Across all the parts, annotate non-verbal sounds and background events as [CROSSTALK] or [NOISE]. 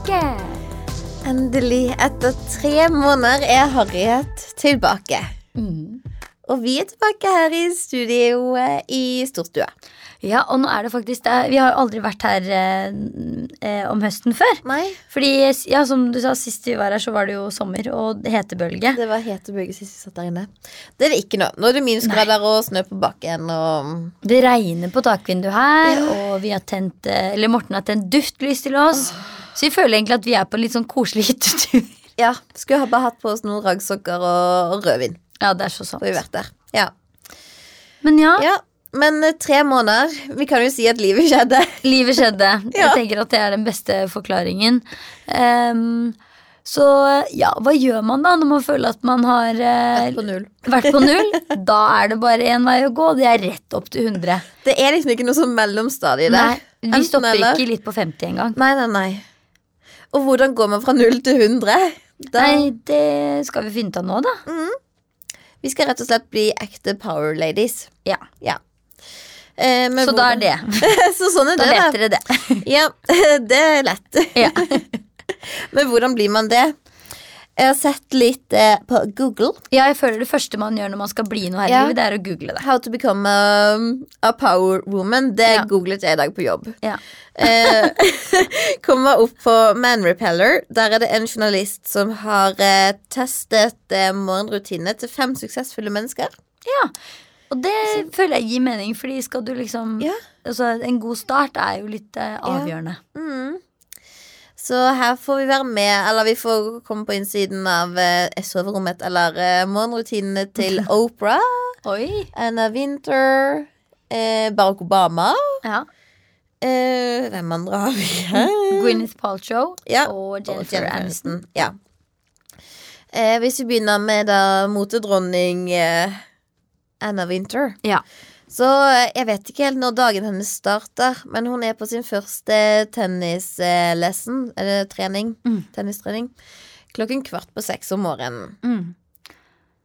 tilbake! Endelig, etter tre måneder, er Harriet tilbake. Mm. Og vi er tilbake her i studio eh, i Storstua. Ja, og nå er det faktisk det. Vi har jo aldri vært her eh, eh, om høsten før. Nei, Fordi, ja, som du sa, sist vi var her, så var det jo sommer og hetebølge. det var hetebølge sist vi satt der inne. Det er det ikke nå. Nå er det minusgrader og snø på bakken og Det regner på takvinduet her, og vi har tent eh, Eller Morten har tent duftlys til oss. Så vi føler egentlig at vi er på en litt sånn koselig hyttetur. Ja, skulle bare hatt på oss noen raggsokker og, og rødvin. Ja, det er så sant. Så vi vært der. Ja. Men ja, ja. Men eh, tre måneder. Vi kan jo si at livet skjedde. livet skjedde. [LAUGHS] Jeg tenker at det er den beste forklaringen. Um, så ja, hva gjør man da når man føler at man har eh, Vært på null. vært på null? [LAUGHS] Da er det bare én vei å gå. Det er rett opp til 100. Det er liksom ikke noe sånn mellomstadie der. Nei, vi stopper eller. ikke litt på 50 engang. Nei, nei, nei. Og hvordan går man fra null til 100? Da, Nei, det skal vi finne ut av nå, da. Vi skal rett og slett bli ekte power ladies. Ja, Eh, så Så da er det. [LAUGHS] Så sånn er Da det, da. da. dere det. Ja, [LAUGHS] det er lett. Ja. [LAUGHS] Men hvordan blir man det? Jeg har sett litt eh, på Google. ja, jeg føler det første man gjør når man skal bli noe her i Ja. livet, det er å google det. How to become a, a power woman. Det Ja. googlet jeg i dag på jobb. Ja. Eh, [LAUGHS] Kommer opp på Man Repeller. Der er det en journalist som har eh, testet eh, morgenrutinene til fem suksessfulle mennesker. ja. Og det føler jeg gir mening, fordi skal du liksom Ja. altså, En god start er jo litt eh, avgjørende. Mm. Så her får vi være med, eller vi får komme på innsiden av eh, soverommet eller eh, morgenrutinene til [LAUGHS] Oprah, Oi. Anna Winter, eh, Barack Obama. Ja. Eh, hvem andre har vi [LAUGHS] her? Gwyneth Paltrow Ja, og og Jennifer Aniston. Ja. Eh, hvis vi begynner med da motedronning eh, Anna Winter. Ja. Så eh, jeg vet ikke helt når dagen hennes starter, men hun er på sin første tennislesson, eller trening, Mm. tennistrening, klokken kvart på seks om morgenen. Mm.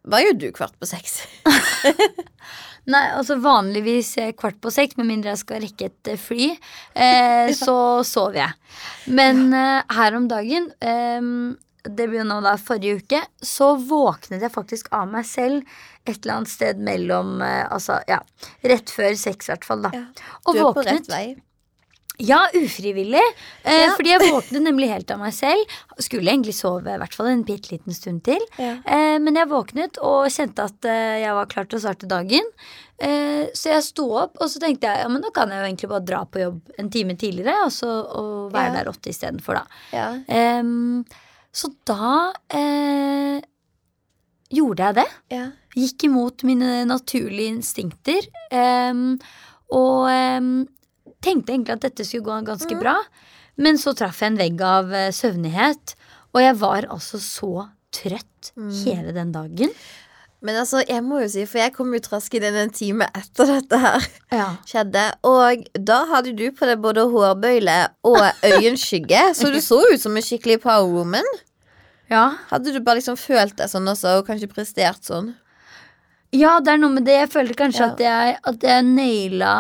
Hva gjør du kvart på seks? [LAUGHS] Nei, altså vanligvis kvart på seks, med mindre jeg skal rekke et eh, fly, eh, [LAUGHS] så sover jeg. Men eh, her om dagen, eh, det blir jo nå da forrige uke, så våknet jeg faktisk av meg selv et eller annet sted mellom eh, Altså, ja, rett før seks, i hvert fall, da. Ja, Og Du er på rett vei. Ja, ufrivillig. Eh, Ja. Fordi jeg våknet nemlig helt av meg selv. Skulle egentlig sove i hvert fall en bitte liten stund til. Ja. Eh, men jeg våknet og kjente at eh, jeg var klar til å starte dagen. Eh, så jeg sto opp, og så tenkte jeg ja, men da kan jeg jo egentlig bare dra på jobb en time tidligere. Og, så, og være Ja. der åtte istedenfor, da. Ja. Så da eh, gjorde jeg det. Ja. Gikk imot mine naturlige instinkter. Eh, og eh, tenkte egentlig at dette skulle gå ganske bra. Men så traff jeg en vegg av eh, søvnighet, og jeg var altså så trøtt hele den dagen. Men altså, jeg må jo si, for jeg kom jo traskende inn en time etter dette her Ja. skjedde, og da hadde du på deg både hårbøyle og øyenskygge, så du så ut som en skikkelig power woman. Ja. Hadde du bare liksom følt deg sånn også, og kanskje prestert sånn? ja, det er noe med det. Jeg følte kanskje Ja. at jeg, at jeg naila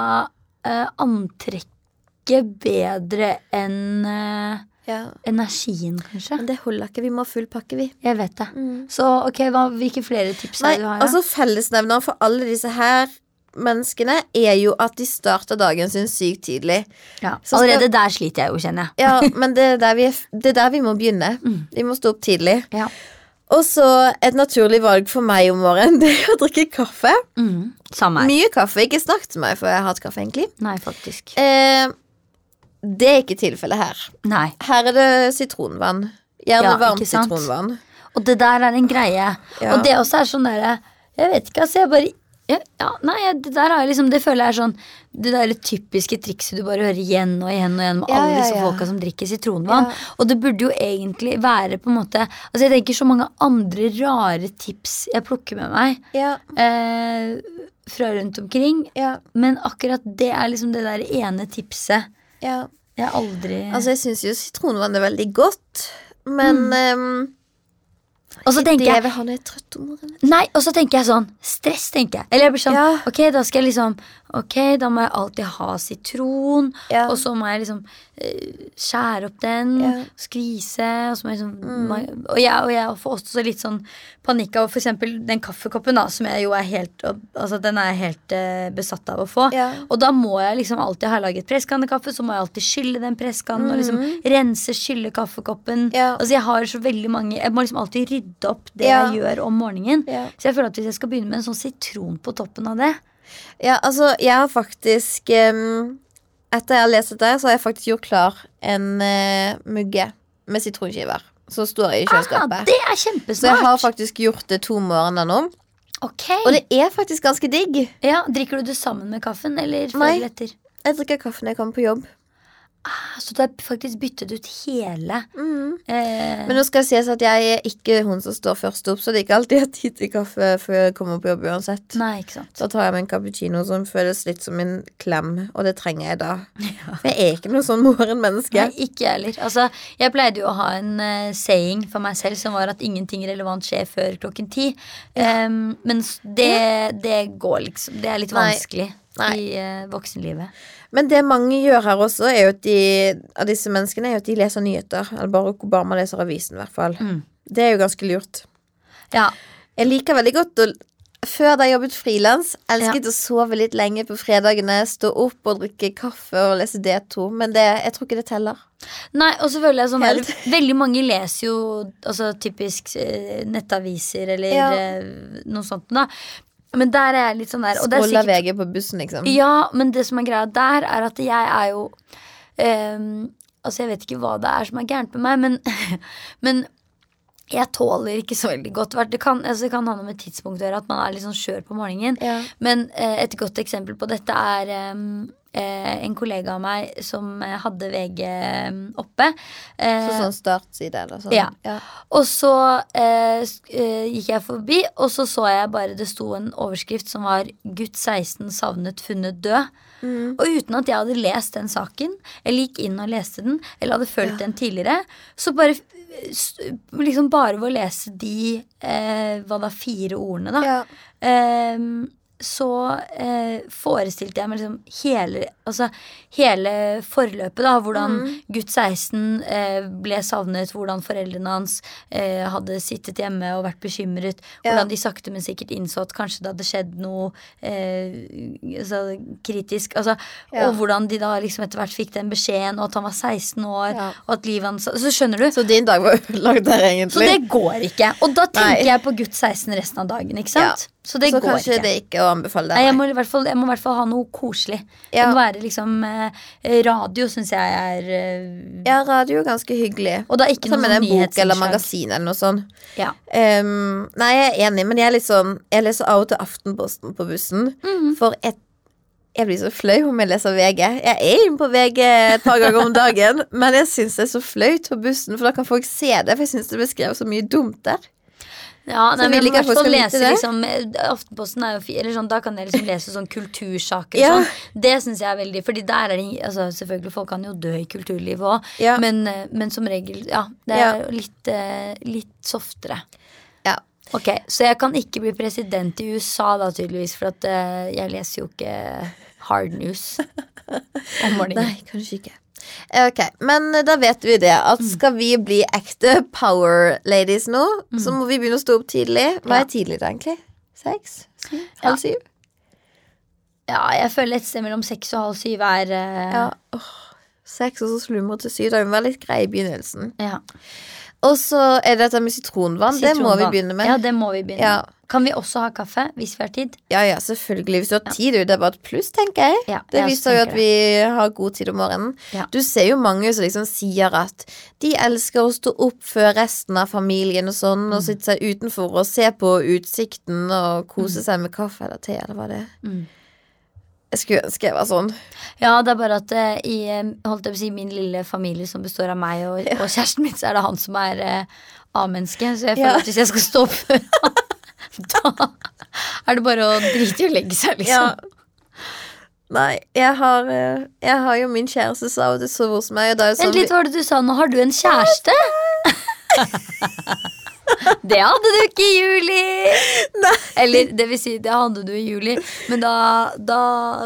uh, antrekket bedre enn eh, Ja. energien, kanskje. Men det holder ikke, vi må ha full pakke, vi. Jeg vet det. Så ok, hva, hvilke flere tips Nei, er det du har? da? altså Fellesnevneren for alle disse her menneskene er jo at de starter dagen sin sykt tidlig. ja. skal- Allerede der sliter jeg jo, kjenner jeg. Ja, [LAUGHS] men det er der vi, er, det er der vi må begynne. Vi må stå opp tidlig. Ja. Og så et naturlig valg for meg om morgenen, [LAUGHS] det er å drikke kaffe. Mm. Mye kaffe. Ikke snakk til meg før jeg har hatt kaffe, egentlig. Nei, faktisk. Eh, det er ikke tilfellet her. Nei. Her er det sitronvann. Gjerne Ja, varmt sitronvann. Og det der er en greie. Ja. Og det også er sånn derre Jeg vet ikke, altså. Jeg bare ja, ja, nei, det der har jeg liksom Det føler jeg er sånn Det der typiske trikset du bare hører igjen og igjen og igjen med Ja, alle disse folka som drikker sitronvann. Og det burde jo egentlig være på en måte Altså Jeg tenker så mange andre rare tips jeg plukker med meg Ja, eh, fra rundt omkring. ja, Men akkurat det er liksom det der ene tipset ja. jeg aldri Altså, jeg syns jo sitronvann er veldig godt, men Mm. um, Og så tenker jeg jeg. Nei, og så tenker jeg sånn Stress, tenker jeg. Eller jeg blir sånn Ja. Ok, da skal jeg liksom Ok, da må jeg alltid ha sitron. Ja. Og så må jeg liksom uh, skjære opp den, Ja. Mm. skvise, og så må jeg liksom mm. og, jeg, og jeg får også litt sånn panikk av for eksempel den kaffekoppen, da, som jeg jo er helt Altså, den er jeg helt uh, besatt av å få. Ja. Og da må jeg liksom alltid ha laget presskannekaffe, så må jeg alltid skylle den presskannen og liksom rense, skylle kaffekoppen. Mm. Altså, jeg har så veldig mange Jeg må liksom alltid rydde opp det jeg gjør om morgenen. Så jeg føler at hvis jeg skal begynne med en sånn sitron på toppen av det Ja, altså, jeg har faktisk um, Etter jeg har lest dette, så har jeg faktisk gjort klar en uh, mugge med sitronskiver. Som står i i ah, kjøleskapet. Det er kjempesmart så jeg har faktisk gjort det to morgener nå. Ok Og det er faktisk ganske digg. ja, Drikker du det sammen med kaffen, eller før Nei. eller etter? Jeg drikker kaffe når jeg kommer på jobb. Ah, Så du har faktisk byttet ut hele Mm. eh, Men nå skal det sies at jeg er ikke hun som står først opp, så det er ikke alltid jeg har tid til kaffe før jeg kommer på jobb uansett. Nei, ikke sant. Da tar jeg meg en cappuccino som føles litt som en klem, og det trenger jeg da. For jeg er ikke noe sånn morgenmenneske. Nei, ikke jeg heller. Altså, jeg pleide jo å ha en uh, saying for meg selv som var at ingenting relevant skjer før klokken ti. Um, men det, det går liksom Det er litt Nei. vanskelig Nei. i uh, voksenlivet. Men det mange gjør her også, er jo at de, av disse menneskene, er jo at de leser nyheter. Eller Barack Obama leser avisen, i hvert fall. Mm. Det er jo ganske lurt. Ja. Jeg liker veldig godt å før da jeg jobbet frilans, elsket å sove litt lenge på fredagene. Stå opp og drikke kaffe og lese D2. Men det, jeg tror ikke det teller. Nei, og jeg sånn der, Helt. Veldig mange leser jo altså, typisk eh, nettaviser eller Ja. eh, noe sånt. Da. Men der er jeg litt sånn der og sikkert- VG på bussen, liksom. Ja, men det som er greia der, er at jeg er jo um, Altså, jeg vet ikke hva det er som er gærent med meg, men, [LAUGHS] men jeg tåler ikke så veldig godt Det kan, altså, det kan ha noe med tidspunkt å gjøre, at man er litt sånn skjør på morgenen. Ja. Men uh, et godt eksempel på dette er eh, en kollega av meg som eh, hadde VG oppe. Eh, Så sånn startside eller sånn. Ja. og så eh, eh, gikk jeg forbi, og så så jeg bare det sto en overskrift som var 'Gutt 16 savnet funnet død'. Mm. Og uten at jeg hadde lest den saken, eller gikk inn og leste den, eller hadde følt den tidligere, så bare eh, liksom bare ved å lese de eh, hva da, fire ordene, da, Ja. Ehm, så eh, forestilte jeg meg liksom hele, altså, hele forløpet. da, Hvordan Mm. gutt 16 eh, ble savnet, hvordan foreldrene hans eh, hadde sittet hjemme og vært bekymret. Ja. Hvordan de sakte, men sikkert innså at kanskje det hadde skjedd noe eh, altså, kritisk. Altså, Ja. Og hvordan de da liksom etter hvert fikk den beskjeden, og at han var 16 år. Ja. og at livet hans, Så skjønner du? Så din dag var ødelagt [LAUGHS] der, egentlig. Så det går ikke. Og da tenker Nei. jeg på gutt 16 resten av dagen. ikke sant? Så det så går kanskje ikke. det ikke å anbefale deg. Nei, jeg må, i hvert fall, fall ha noe koselig. Ja. Det må være liksom eh, Radio syns jeg er eh, Ja, radio er ganske hyggelig. Og da ikke Sammen med en bok eller magasin eller noe sånt. Ja. Um, nei, jeg er enig, men jeg er litt sånn Jeg leser av og til Aftenposten på bussen. Mhm. For jeg, jeg blir så flau om jeg leser VG. Jeg er inne på VG et par ganger om dagen, [LAUGHS] men jeg syns det er så flaut på bussen, for da kan folk se det. For jeg syns det blir skrevet så mye dumt der. Ja, nei, men jeg hvert fall lese liksom, eh, Aftenposten er jo eller sånn, Da kan jeg liksom lese sånn kultursaker. Ja. Sånn. Det syns jeg er veldig Fordi der er det altså, Selvfølgelig, folk kan jo dø i kulturlivet òg, Ja. men, eh, men som regel, ja. Det er jo litt, eh, litt softere. Ja. Ok, Så jeg kan ikke bli president i USA da, tydeligvis, for at jeg leser jo ikke hard news om morgenen. Nei, kanskje ikke. Ok, Men da vet vi det. At Mm. skal vi bli ekte power ladies nå, så må vi begynne å stå opp tidlig. Hva er tidlig, da, egentlig? Seks? Syv? Halv syv? Ja, jeg føler et sted mellom seks og halv syv er uh... Ja. oh, seks, og så slumre til syv. Da må være litt grei i begynnelsen. ja. Og så er det dette med sitronvann. Det må vi begynne med. Ja, det må vi begynne Ja. Kan vi også ha kaffe hvis vi har tid? Ja, ja, selvfølgelig. Hvis du har tid, det er bare et pluss, tenker jeg. Ja, Det jeg det viser jo at vi har god tid om morgenen. Ja. Du ser jo mange som liksom sier at de elsker å stå opp før resten av familien og sånn, Mm. og sitte seg utenfor og se på utsikten og kose seg med kaffe eller te, eller hva det er. Mm. Jeg skulle ønske jeg var sånn. Ja, det er bare at uh, i eh, holdt jeg på å si, min lille familie som består av meg og, og kjæresten min, så er det han som er uh, A-menneske. Så jeg føler Ja. at hvis jeg skal stå opp [LAUGHS] [LAUGHS] da er det bare å drite i å legge seg, liksom. Nei, jeg har, eh, jeg har jo min kjæreste som av og til sover hos meg, og da er sånn Vent litt, hva var det du sa nå? Har du en kjæreste? [LAUGHS] Det hadde du ikke i juli! [LAUGHS] Nei. Eller det vil si, det hadde du i juli, men da, da,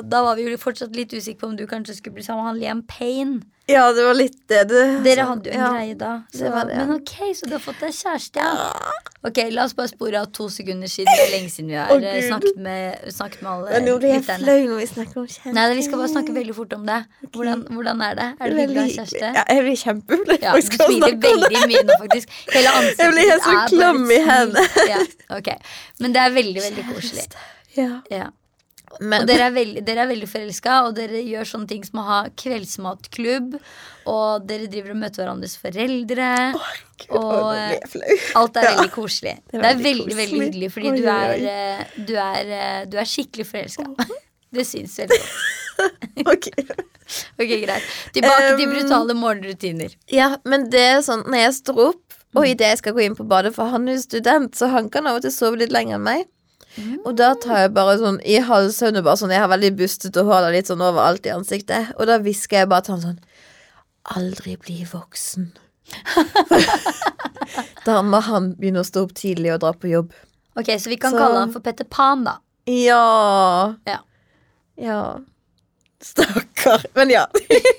da var vi jo fortsatt litt usikre på om du kanskje skulle bli sammen med han Liam Payne. Ja, det var litt det. du Dere hadde jo en ja. greie da. Så det det var det, ja. Men ok, så du har fått deg kjæreste, ja. Ok, La oss bare spore av to sekunder siden. Det er lenge siden vi har eh, snakket, med, snakket med alle Men blir jeg lytterne. flau når vi snakker om kjæreste. Nei, vi skal bare snakke veldig fort om det. Hvordan, hvordan er det? Er det hyggelig å ha kjæreste? Ja, jeg blir kjempeflau. Ja, du smiler veldig mye nå, faktisk. Hele ansiktet Jeg blir helt så er bare klam i hendene. Ja, ok. Men det er veldig, veldig koselig. Ja. Ja. Men, Og dere er veldig, dere er veldig forelska, og dere gjør sånne ting som å ha kveldsmatklubb. Og dere driver og møter hverandres foreldre. Gud, og, flau. Alt er Ja. veldig koselig. Det Det er er, veldig veldig, veldig hyggelig, fordi du er, eh, du er, eh, du er skikkelig forelska. [LAUGHS] Det syns veldig godt. [LAUGHS] Ok. Ok, greit. Tilbake til Um, brutale morgenrutiner. Ja, men det er sånn når jeg står opp, og idet jeg skal gå inn på badet, for han er jo student, så han kan av og til sove litt lenger enn meg. Mm. Og da tar jeg bare sånn i halvsøvne bare sånn Jeg har veldig bustete hår litt sånn overalt i ansiktet. Og da hvisker jeg bare til han sånn Aldri bli voksen. [LAUGHS] da må han begynne å stå opp tidlig og dra på jobb. Ok, Så vi kan Så- kalle han for Petter Pan, da. Ja. Ja. Ja. Stakkar. Men ja.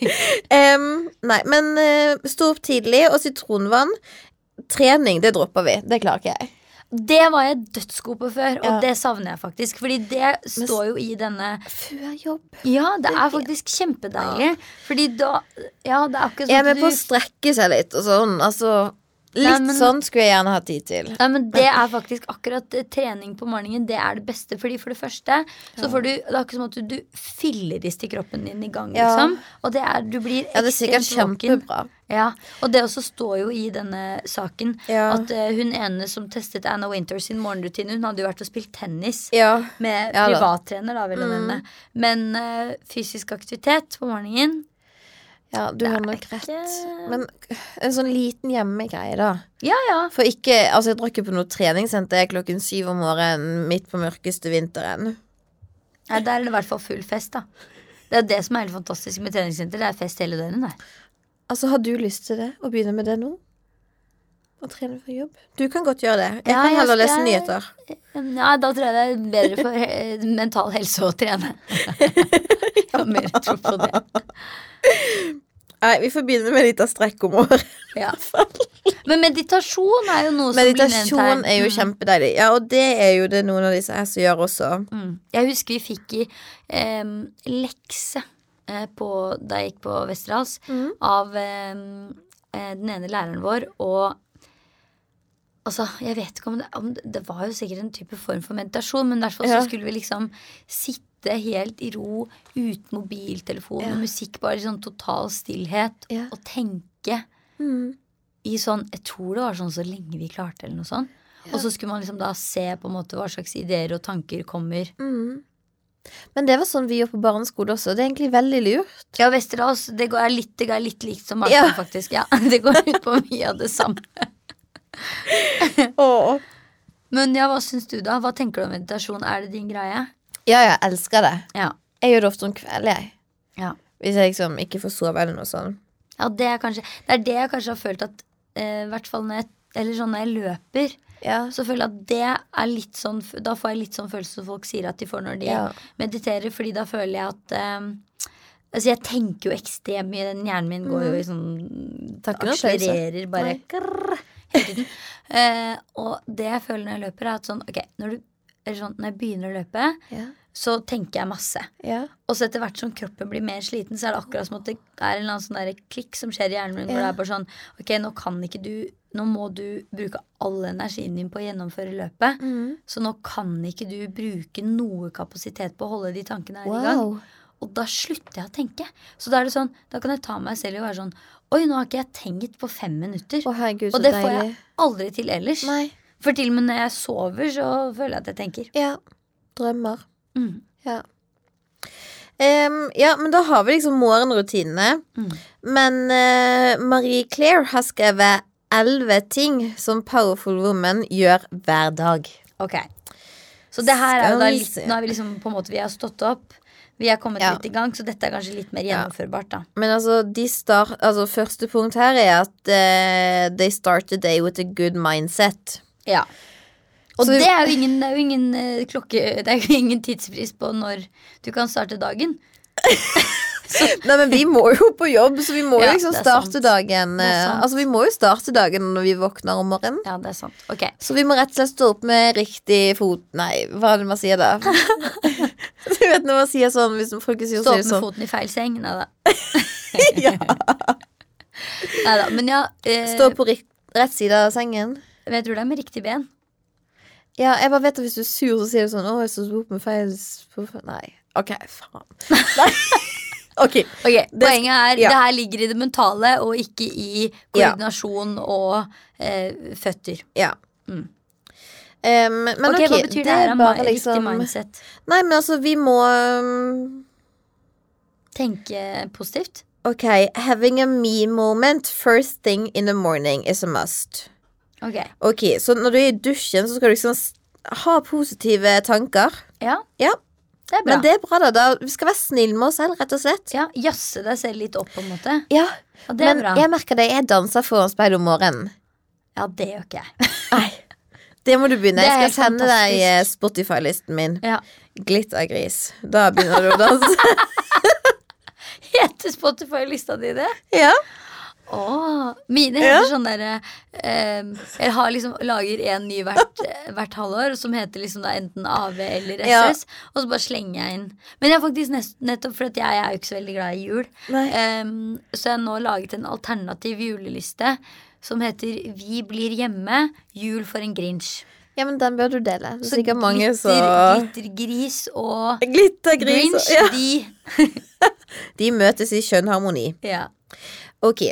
[LAUGHS] um, nei, men uh, stå opp tidlig og sitronvann. Trening, det dropper vi. Det klarer ikke jeg. Det var jeg dødsgod på før, og Ja. det savner jeg faktisk. Fordi det står jo i denne Før jobb. Ja, det er faktisk kjempedeilig. Fordi da Ja, det er akkurat Jeg er sånn med på å strekke seg litt og sånn. Altså, litt Nei, men- sånn skulle jeg gjerne ha tid til. Nei, men Det er faktisk akkurat eh, trening på morgenen. Det er det beste. Fordi For det første så får du Det er akkurat som at du, du filleris til kroppen din i gang, Ja. liksom. Og det er Du blir Ja, det er sikkert kjempebra. Ja, Og det også står jo i denne saken Ja. at uh, hun ene som testet Anna Winter sin morgenrutine, hun hadde jo vært og spilt tennis. Ja. Med privattrener, da, vil jeg Mm. Men uh, fysisk aktivitet på morgenen ja, du har nok nok ikke- rett. Men en sånn liten hjemmegreie, da. Ja, ja. For ikke Altså, jeg drar ikke på noe treningssenter klokken syv om morgenen midt på mørkeste vinteren. Nei, Der er det i hvert fall full fest, da. Det er det som er helt fantastisk med treningssenter. Det er fest hele døgnet. der. Altså, har du lyst til det? Å begynne med det nå? Å trene for jobb? Du kan godt gjøre det. Jeg Ja, kan jeg heller lese nyheter. Ja, da tror jeg det er bedre for mental helse å trene. [LAUGHS] [LAUGHS] Jeg har mer tro på det. Nei, vi får begynne med litt av strekk om året. Ja. Men meditasjon er jo noe som blir nevnt her. Meditasjon er jo Mm. kjempedeilig. Ja, og det er jo det noen av disse her som gjør også. Mm. Jeg husker vi fikk i eh, lekse eh, på, da jeg gikk på Westerdals Mm. av eh, den ene læreren vår, og Altså, jeg vet ikke om det, om det Det var jo sikkert en type form for meditasjon, men i hvert fall så skulle vi liksom sitte helt i ro uten mobiltelefon Ja. og musikk, bare i sånn total stillhet, Ja. og tenke Mm. i sånn Jeg tror det var sånn så lenge vi klarte, eller noe sånt. Og så skulle man liksom da se på en måte hva slags ideer og tanker kommer. Mm. Men det var sånn vi gjorde på barneskole også. Det er egentlig veldig lurt. Ja, Westerdals, det går litt, det går litt likt som Ja. faktisk. Ja, [LAUGHS] det går ut på mye av det samme. Åh. Men ja, hva syns du, da? Hva tenker du om meditasjon? Er det din greie? Ja, jeg elsker det. Ja. Jeg gjør det ofte om kvelden, jeg. Ja. Hvis jeg liksom ikke får sove eller noe sånt. Ja, det er kanskje Det er det jeg kanskje har følt at eh, hvert fall når jeg Eller sånn når jeg løper, Ja. så føler jeg at det er litt sånn Da får jeg litt sånn følelse som folk sier at de får når de Ja. mediterer, fordi da føler jeg at eh, Altså, jeg tenker jo ekstremt mye. Den hjernen min går jo i sånn ikke noe. Akselererer bare Krrr, tiden. Eh, og det jeg føler når jeg løper, er at sånn Ok, når du eller sånn, Når jeg begynner å løpe, Ja. så tenker jeg masse. Ja. Og så etter hvert som kroppen blir mer sliten, så er det akkurat som at det er en sånn klikk som skjer i hjernen min, hvor det er bare sånn Ok, nå kan ikke du Nå må du bruke all energien din på å gjennomføre løpet. Mm. Så nå kan ikke du bruke noe kapasitet på å holde de tankene her i gang. Og da slutter jeg å tenke. Så da er det sånn, da kan jeg ta meg selv å være sånn Oi, nå har ikke jeg tenkt på fem minutter. Å, herregud, så og det får jeg aldri til ellers. Nei. For til og med når jeg sover, så føler jeg at jeg tenker. Ja. Drømmer. Mm. Ja. Um, ja, men da har vi liksom morgenrutinene. Mm. Men uh, Marie Claire har skrevet elleve ting som Powerful Woman gjør hver dag. Ok. Så det her er jo da litt. Nå er vi liksom på en måte Vi har stått opp. Vi er kommet Ja. litt i gang, så dette er kanskje litt mer gjennomførbart, da. Men altså, de start, altså første punkt her er at uh, they start the day with a good mindset. Ja. Og Så det er jo ingen, det er jo ingen uh, klokke Det er jo [LAUGHS] ingen tidsfrist på når du kan starte dagen. [LAUGHS] Nei, men vi må jo på jobb, så vi må Ja, jo liksom starte sant. dagen eh. Altså, vi må jo starte dagen når vi våkner om morgenen. Ja, det er sant. Ok. Så vi må rett og slett stå opp med riktig fot Nei, hva er det man sier da? [LAUGHS] du vet når man sier sånn hvis folk sier Stå opp med sånn. foten i feil seng. Nei da. ja. Neida, Men ja, eh, Stå på rett, rett side av sengen. Jeg tror det er med riktig ben. Ja, jeg bare vet at hvis du er sur, så sier du sånn 'Å, jeg sto opp med feil s- på fe-» Nei. OK, faen. [LAUGHS] Nei. Ok. Ok, Poenget er ja. det her ligger i det mentale og ikke i Ja. koordinasjon og eh, føtter. Ja. Mm. Um, men ok, ok, Hva betyr det, er her? bare Riktig liksom mindset. Nei, men altså, vi må um, Tenke positivt. Ok, having a me moment first thing in the morning is a must. Ok, Ok, så når du er i dusjen, så skal du liksom ha positive tanker. ja, Ja, det er bra. men det er bra, da. da. Vi skal være snille med oss selv, rett og slett. ja, Jazze deg selv litt opp, på en måte. Ja, og det er Men bra. jeg merker det, jeg danser foran speilet om morgenen. Ja, det gjør ikke jeg. [LAUGHS] Nei. Det må du begynne. Jeg skal sende sende deg eh. Spotify-listen min. Ja. Glittergris. Da begynner du å danse. [LAUGHS] Heter Spotify-lista di det? ja. Åh, mine Ja. heter sånn derre eh, Jeg har liksom lager en ny hvert, hvert halvår som heter liksom da enten AV eller Ja. SS. Og så bare slenger jeg inn. Men jeg har faktisk nest, nettopp fordi jeg er jo ikke så veldig glad i jul. Nei. Så jeg har nå laget en alternativ juleliste som heter Vi blir hjemme. Jul for en grinch. ja, men den bør du dele. Det er Så sikkert mange så glittergris og Glittergris. Grinch, Ja. de [LAUGHS] De møtes i skjønn harmoni. ja. Ok.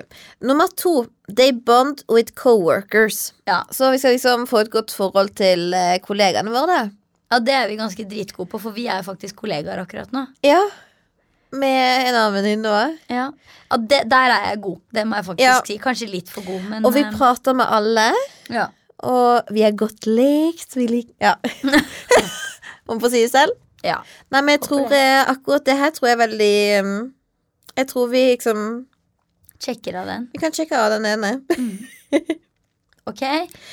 Nummer to. They bond with coworkers. Ja. Så vi skal liksom få et godt forhold til eh, kollegaene våre. ja, det er vi ganske dritgode på, for vi er jo faktisk kollegaer akkurat nå. Ja. Med en annen venninne òg. Ja, ja det, Der er jeg god. Det må jeg faktisk Ja. si. Kanskje litt for god, men Og vi eh, prater med alle. ja. Og vi er godt lekt. Vi liker Ja. [LAUGHS] Om å si det selv. ja. Nei, men jeg Håper tror eh, akkurat det her tror jeg er veldig um, Jeg tror vi liksom Sjekker av den. Vi kan sjekke av den ene. [LAUGHS] Ok,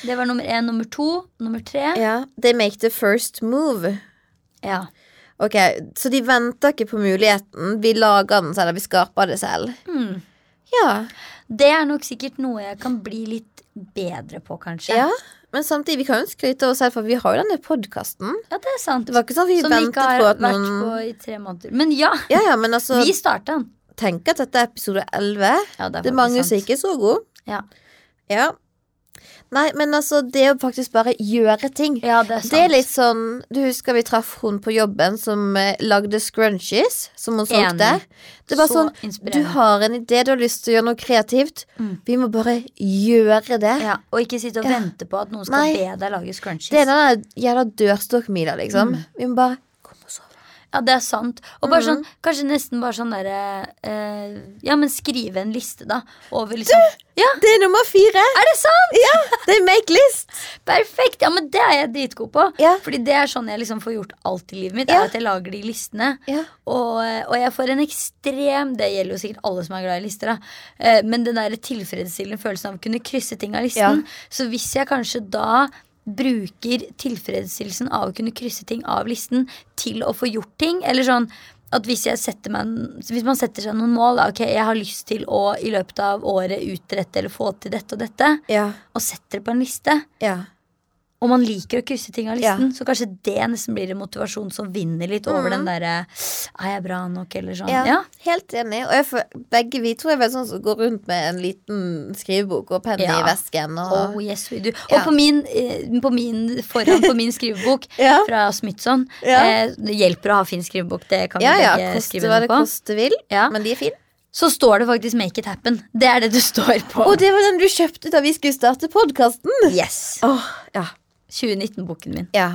Det var nummer én. Nummer to. Nummer tre. Ja. They make the first move. Ja. Ok, Så de venter ikke på muligheten. Vi lager den selv, vi skaper det selv. Mm. Ja. Det er nok sikkert noe jeg kan bli litt bedre på, kanskje. ja. Men samtidig, vi kan jo skryte av oss selv, for vi har jo denne podkasten. Ja, det er sant. Det var ikke sånn vi Som vi ikke har på at vært noen på i tre måneder. Men ja, Ja, ja, men altså [LAUGHS] vi starta den. Tenk at dette er episode 11. Ja, det er Det er mange sant. som ikke er så gode. Ja. Ja. Nei, men altså, det å faktisk bare gjøre ting. Ja, det er sant. Det er litt sånn Du husker vi traff hun på jobben som eh, lagde scrunchies, som hun solgte? Det er bare Så sånn Du har en idé, du har lyst til å gjøre noe kreativt. Mm. Vi må bare gjøre det. Ja, og ikke sitte og Ja. vente på at noen skal Nei. be deg lage scrunchies. Det er den jævla dørstokkmila, liksom. Mm. Vi må bare. Ja, det er sant. Og bare sånn, kanskje nesten bare sånn derre eh, Ja, men skrive en liste, da. Over liksom Ja, Det er nummer fire! er det sant?! Ja, det er make list! [LAUGHS] Perfekt! Ja, men det er jeg dritgod på. Ja. Fordi det er sånn jeg liksom får gjort alt i livet mitt. Ja. Er at jeg lager de listene. Ja. Og, og jeg får en ekstrem Det gjelder jo sikkert alle som er glad i lister, da. Eh, Men den der tilfredsstillende følelsen av å kunne krysse ting av listen. Så hvis jeg kanskje da bruker tilfredsstillelsen av å kunne krysse ting av listen til å få gjort ting, eller sånn at hvis, jeg meg, hvis man setter seg noen mål da, Ok, jeg har lyst til å i løpet av året utrette eller få til dette og dette, Ja. og setter det på en liste, ja. Og man liker å krysse ting av Ja. listen, så kanskje det nesten blir en motivasjon som vinner litt over mm. den derre Er jeg bra nok, eller sånn. Ja, Ja. helt enig. Og jeg, begge vi to er vel sånn som går rundt med en liten skrivebok og penn Ja. i vesken. Og, Oh, yes. Ja. Og på min, eh, på min, foran på min skrivebok [LAUGHS] Ja. fra Smithson Ja. eh, Det hjelper å ha fin skrivebok, det kan vi ja, ja, begge skrive noe på. koste vil. Ja. Men de er fine. Så står det faktisk 'Make it happen'. Det er det du står på. Og det var den du kjøpte da vi skulle starte podkasten. yes! Åh, ja. 2019-boken min. ja.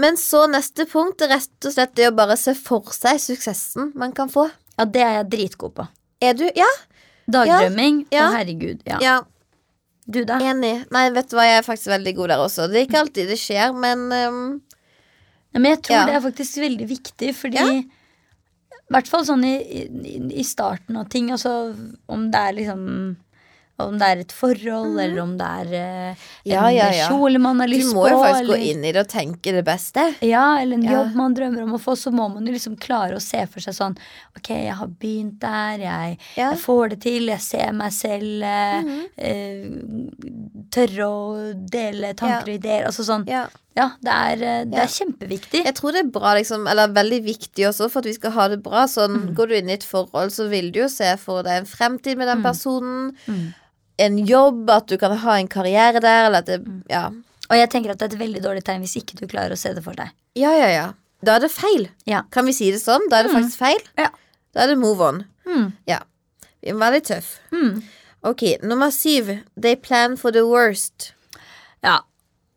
Men så neste punkt er rett og slett det å bare se for seg suksessen man kan få. Ja, det er jeg dritgod på. Er du? Ja. Dagdrømming. Ja. Å, herregud. Ja. ja. Du, da? Enig. Nei, vet du hva, jeg er faktisk veldig god der også. Det er ikke alltid det skjer, men um, Ja, men jeg tror Ja. det er faktisk veldig viktig, fordi Ja. hvert fall sånn i, i, i starten av ting. Altså om det er liksom Om det er et forhold, eller om det er eh, en. Ja, ja, ja. kjole man har Du lyst må på. jo faktisk gå inn i det og tenke det beste. Ja, eller en Ja. jobb man drømmer om å få, så må man jo liksom klare å se for seg sånn Ok, jeg har begynt der, jeg, jeg får det til, jeg ser meg selv eh, -hmm. eh, Tørre å dele tanker og ideer. Altså sånn Ja. Ja, det er, det er Ja. kjempeviktig. Jeg tror det er bra, liksom, eller veldig viktig også, for at vi skal ha det bra. Sånn, Mm. Går du inn i et forhold, så vil du jo se for deg en fremtid med den personen. Mm. En jobb, at du kan ha en karriere der, eller at det Mm. Ja. Og jeg tenker at det er et veldig dårlig tegn hvis ikke du klarer å se det for deg. Ja, ja, ja. Da er det feil. Ja. Kan vi si det sånn? Da er det faktisk feil. Ja. Da er det move on. Mm. Ja. Vi må være litt tøff. Mm. Ok, nummer syv. They plan for the worst. Ja.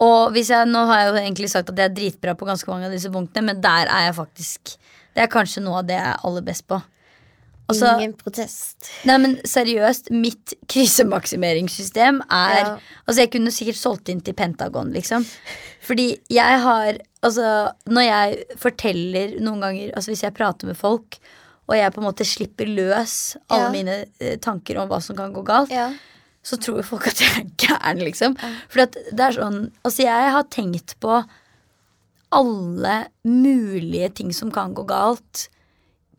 Og hvis jeg, nå har jeg jo egentlig sagt at jeg er dritbra på ganske mange av disse punktene, men der er jeg faktisk Det er kanskje noe av det jeg er aller best på. Altså, Ingen protest. Nei, men seriøst, mitt krisemaksimeringssystem er Ja. Altså, jeg kunne sikkert solgt inn til Pentagon, liksom. Fordi jeg har Altså, når jeg forteller noen ganger Altså, hvis jeg prater med folk, og jeg på en måte slipper løs alle Ja. mine eh, tanker om hva som kan gå galt, Ja. så tror jo folk at jeg er gæren, liksom. For det er sånn Altså, jeg har tenkt på alle mulige ting som kan gå galt.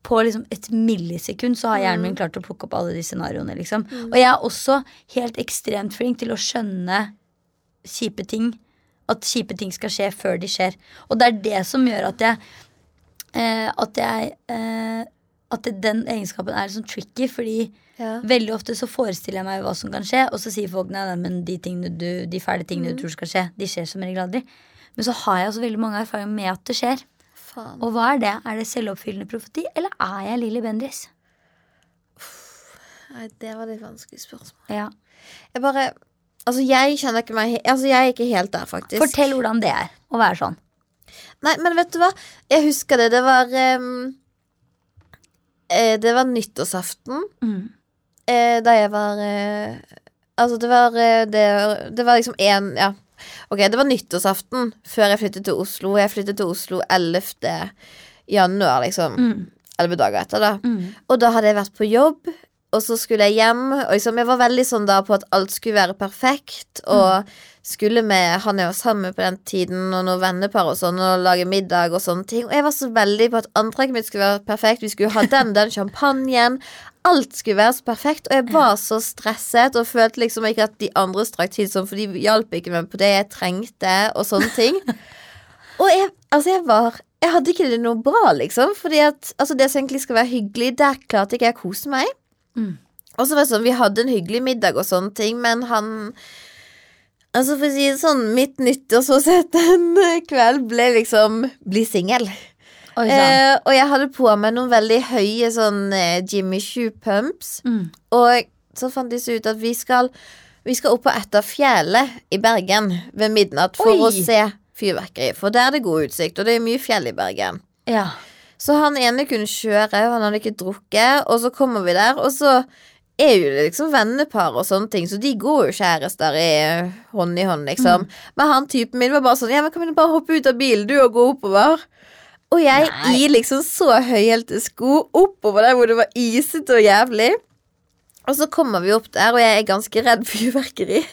På liksom et millisekund så har hjernen min klart å plukke opp alle de scenarioene. Liksom. Og jeg er også helt ekstremt flink til å skjønne kjipe ting. At kjipe ting skal skje før de skjer. Og det er det som gjør at jeg eh, At jeg eh, At den egenskapen er liksom tricky, fordi Ja. Veldig ofte så forestiller jeg meg hva som kan skje, og så sier folk nei, nei men de, tingene du, de fæle tingene du tror skal skje, de skjer som regel aldri. Men så har jeg også veldig mange erfaringer med at det skjer. Faen. Og hva er det? Er det selvoppfyllende profeti, eller er jeg Lilly Bendriss? Nei, det var litt vanskelig spørsmål. Ja. Jeg bare Altså, jeg kjenner ikke meg Altså, jeg er ikke helt der, faktisk. Fortell hvordan det er å være sånn. Nei, men vet du hva? Jeg husker det. Det var um, eh, Det var nyttårsaften Mm. eh, da jeg var eh, Altså, det var det, det var liksom én Ja. Ok, det var nyttårsaften før jeg flyttet til Oslo. Jeg flyttet til Oslo 11. januar, liksom. Mm. Elleve dager etter, da. Mm. Og da hadde jeg vært på jobb, og så skulle jeg hjem. Og liksom, jeg var veldig sånn da på at alt skulle være perfekt. Og skulle med han jeg var sammen med på den tiden, og noen vennepar og sånn, og lage middag og sånne ting. Og jeg var så veldig på at antrekket mitt skulle være perfekt. Vi skulle ha den, den champagnen. Alt skulle være så perfekt, og jeg var så stresset og følte liksom ikke at de andre strakk til sånn, for de hjalp ikke meg på det jeg trengte, og sånne ting. [LAUGHS] Og jeg, altså jeg var Jeg hadde ikke det noe bra, liksom. Fordi at altså det som egentlig skal være hyggelig, der klarte ikke jeg å kose meg. Mm. Og så var det sånn, Vi hadde en hyggelig middag og sånne ting, men han Altså For å si det sånn, mitt nyttårsforsett den kveld ble liksom bli singel. Oi. Eh, og jeg hadde på meg noen veldig høye sånn eh, Jimmy Shoe pumps. Mm. Og så fant de så ut at vi skal Vi skal opp på Etterfjellet i Bergen ved midnatt for Oi. å se fyrverkeri. For der er det god utsikt, og det er mye fjell i Bergen. Ja. Så han ene kunne kjøre, og han hadde ikke drukket, og så kommer vi der, og så er jo liksom vennepar og sånne ting, så de går jo kjærester i hånd i hånd, liksom. Men han typen min var bare sånn Ja, men kan vi bare hoppe ut av bilen, du, og gå oppover? Og jeg Nei. i liksom så høyhælte sko oppover der hvor det var isete og jævlig. Og så kommer vi opp der, og jeg er ganske redd for fyrverkeri.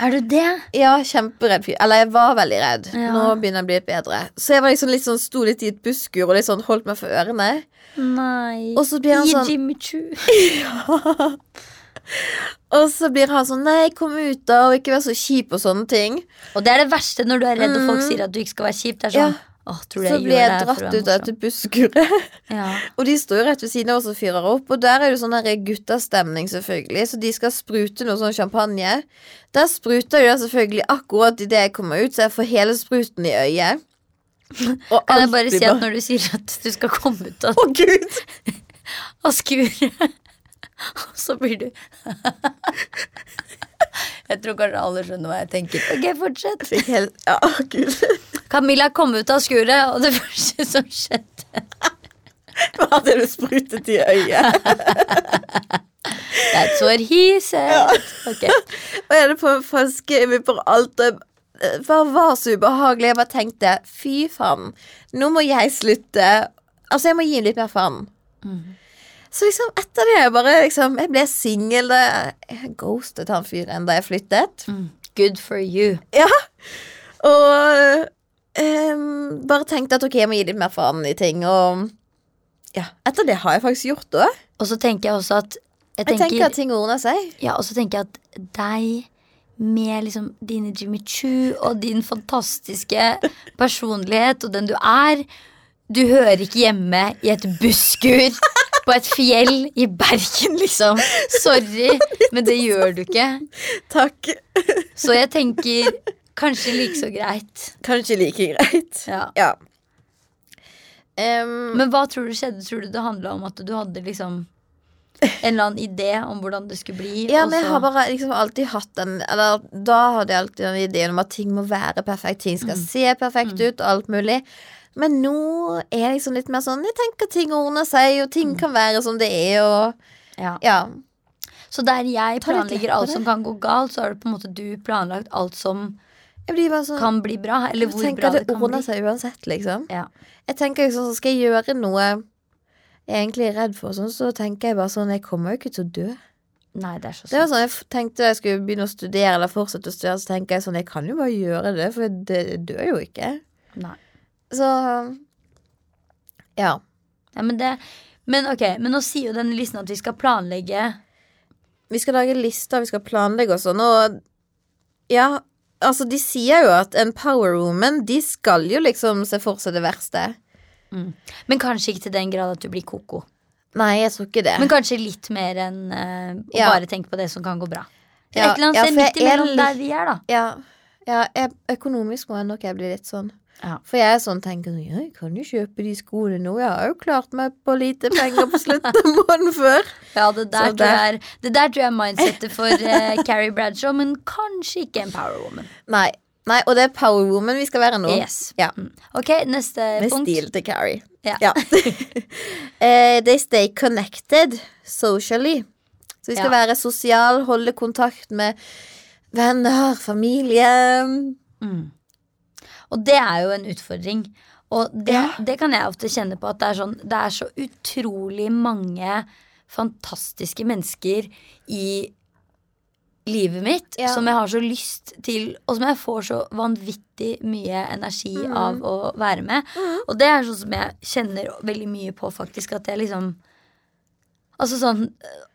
Er du det? Ja, kjemperedd. Eller jeg var veldig redd. Ja. Nå begynner jeg å bli litt bedre. Så jeg var liksom litt sånn, sto litt i et busskur og litt sånn holdt meg for ørene. Nei. Og så blir han I sånn Jimmy Choo. [LAUGHS] Og så blir han sånn Nei, kom ut, da, og ikke vær så kjip og sånne ting. Og det er det verste når du er redd og folk Mm. sier at du ikke skal være kjip. Det er sånn Ja. Tror Så blir jeg dratt ut av busskuret. [LAUGHS] Ja. Og de står jo rett ved siden av oss og fyrer opp, og der er det sånn guttastemning, selvfølgelig, så de skal sprute noe sånn champagne. Der spruter jo det selvfølgelig akkurat idet jeg kommer ut, så jeg får hele spruten i øyet. [LAUGHS] Og Kan jeg bare si at når du sier at du skal komme ut av, gud! [LAUGHS] av skuret, og så blir du Jeg tror kanskje alle skjønner hva jeg tenker. Ok, fortsett. Helt Ja, [LAUGHS] gud. Camilla kom ut av skuret, og det [LAUGHS] første som skjedde [LAUGHS] Hva hadde du sprutet i øyet? That's what he said. Ok. Og jeg hadde på meg falske og alt. Det bare var så ubehagelig. Jeg bare tenkte fy faen, nå må jeg slutte. Altså, jeg må gi litt mer faen. Så liksom etter det jeg bare liksom Jeg ble singel. Jeg ghostet han fyren da jeg flyttet. Good for you. Ja. Og um, bare tenkte at ok, jeg må gi litt mer faen i ting. Og ja, etter det har jeg faktisk gjort det. Og så tenker jeg også at Jeg Jeg tenker, tenker at ting ordner seg. ja, og så tenker jeg at deg med liksom dine Jimmy Choo og din fantastiske personlighet og den du er Du hører ikke hjemme i et busskur [LAUGHS] på et fjell i Bergen, liksom. Sorry, men det gjør du ikke. Takk. Så jeg tenker kanskje like så greit. Kanskje like greit. Ja. Ja. Um, Men hva tror du skjedde? Tror du det handla om at du hadde liksom en eller annen idé om hvordan det skulle bli? ja, men jeg har bare liksom alltid hatt den Eller da hadde jeg alltid den ideen om at ting må være perfekt. Ting skal se perfekt ut, og alt mulig. Men nå er jeg liksom litt mer sånn Jeg tenker ting ordner seg, og ting kan være som det er, og ja. ja. Så der jeg planlegger alt som kan gå galt, så har du på en måte du planlagt alt som Jeg sånn kan bli bra. Eller hvor bra det det kan ordner seg uansett, liksom. Ja. Jeg tenker liksom, så Skal jeg gjøre noe jeg egentlig er redd for, sånn, så tenker jeg bare sånn Jeg kommer jo ikke til å dø. Nei, det er så Det var sånn, Jeg tenkte jeg skulle begynne å studere eller fortsette å studere, så tenker jeg sånn Jeg kan jo bare gjøre det, for jeg dør jo ikke. Nei. Så Ja. Ja, men, det, men ok, men nå sier jo denne listen at vi skal planlegge Vi skal lage lister, vi skal planlegge og sånn, og Ja, altså, de sier jo at en power woman, de skal jo liksom se for seg det verste. Men kanskje ikke til den grad at du blir koko. Nei, jeg tror ikke det. Men kanskje litt mer enn uh, å Ja. bare tenke på det som kan gå bra. Ja, Et eller annet ja, sted midt imellom der vi er, da. Ja, ja økonomisk må jeg nok jeg bli litt sånn. Ja. For jeg er sånn tenker sånn, ja, jeg kan jo kjøpe de skoene nå. Jeg har jo klart meg på lite penger på slutten av måneden før. [LAUGHS] Ja, det der, tror jeg det der tror jeg er mindsettet for eh, Carrie Bradshaw, men kanskje ikke en power woman. Nei, nei, og det er power woman vi skal være nå. Yes. Ja, Mm. Ok, neste med punkt. stil til Carrie. Ja. [LAUGHS] Eh, they stay connected socially. Så vi skal Ja. være sosial, holde kontakt med venner, familie. Mm. Og det er jo en utfordring. Og det, Ja. det kan jeg ofte kjenne på at det er sånn Det er så utrolig mange fantastiske mennesker i livet mitt Ja. som jeg har så lyst til, og som jeg får så vanvittig mye energi Mm. av å være med. Og det er sånn som jeg kjenner veldig mye på, faktisk. At jeg liksom Altså sånn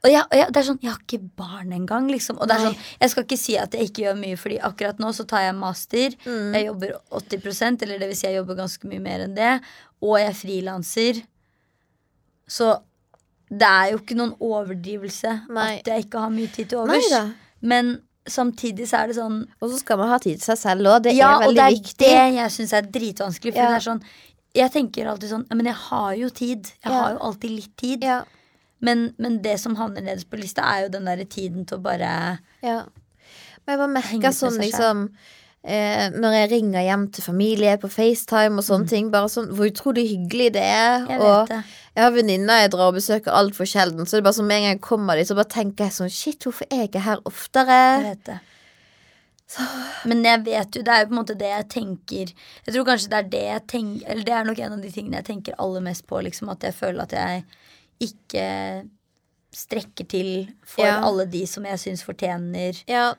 Og, jeg, og jeg, det er sånn Jeg har ikke barn engang, liksom. Og det er sånn Jeg skal ikke si at jeg ikke gjør mye, Fordi akkurat nå så tar jeg master. Mm. Jeg jobber 80% eller det vil si jeg jobber ganske mye mer enn det. Og jeg frilanser. Så det er jo ikke noen overdrivelse Nei. at jeg ikke har mye tid til overs. Men samtidig så er det sånn Og så skal man ha tid til seg selv òg. Det Ja, er og det er viktig. det jeg syns er dritvanskelig. For Ja. det er sånn Jeg tenker alltid sånn Men jeg har jo tid. Jeg Ja. har jo alltid litt tid. Ja, Men, men det som havner nederst på lista, er jo den derre tiden til å bare ja. Men jeg bare merka sånn liksom eh, Når jeg ringer hjem til familie på FaceTime og sånne ting, bare sånn hvor utrolig hyggelig det er. Mm. Jeg og det. jeg har venninner jeg drar og besøker altfor sjelden, så det er bare sånn med en gang jeg kommer dit, så bare tenker jeg sånn Shit, hvorfor er jeg ikke her oftere? Jeg vet det. Men jeg vet jo, det er jo på en måte det jeg tenker Jeg tror kanskje det er det jeg tenker Eller det er nok en av de tingene jeg tenker aller mest på. Liksom, at jeg føler at jeg ikke strekker til for Ja. alle de som jeg syns fortjener Ja,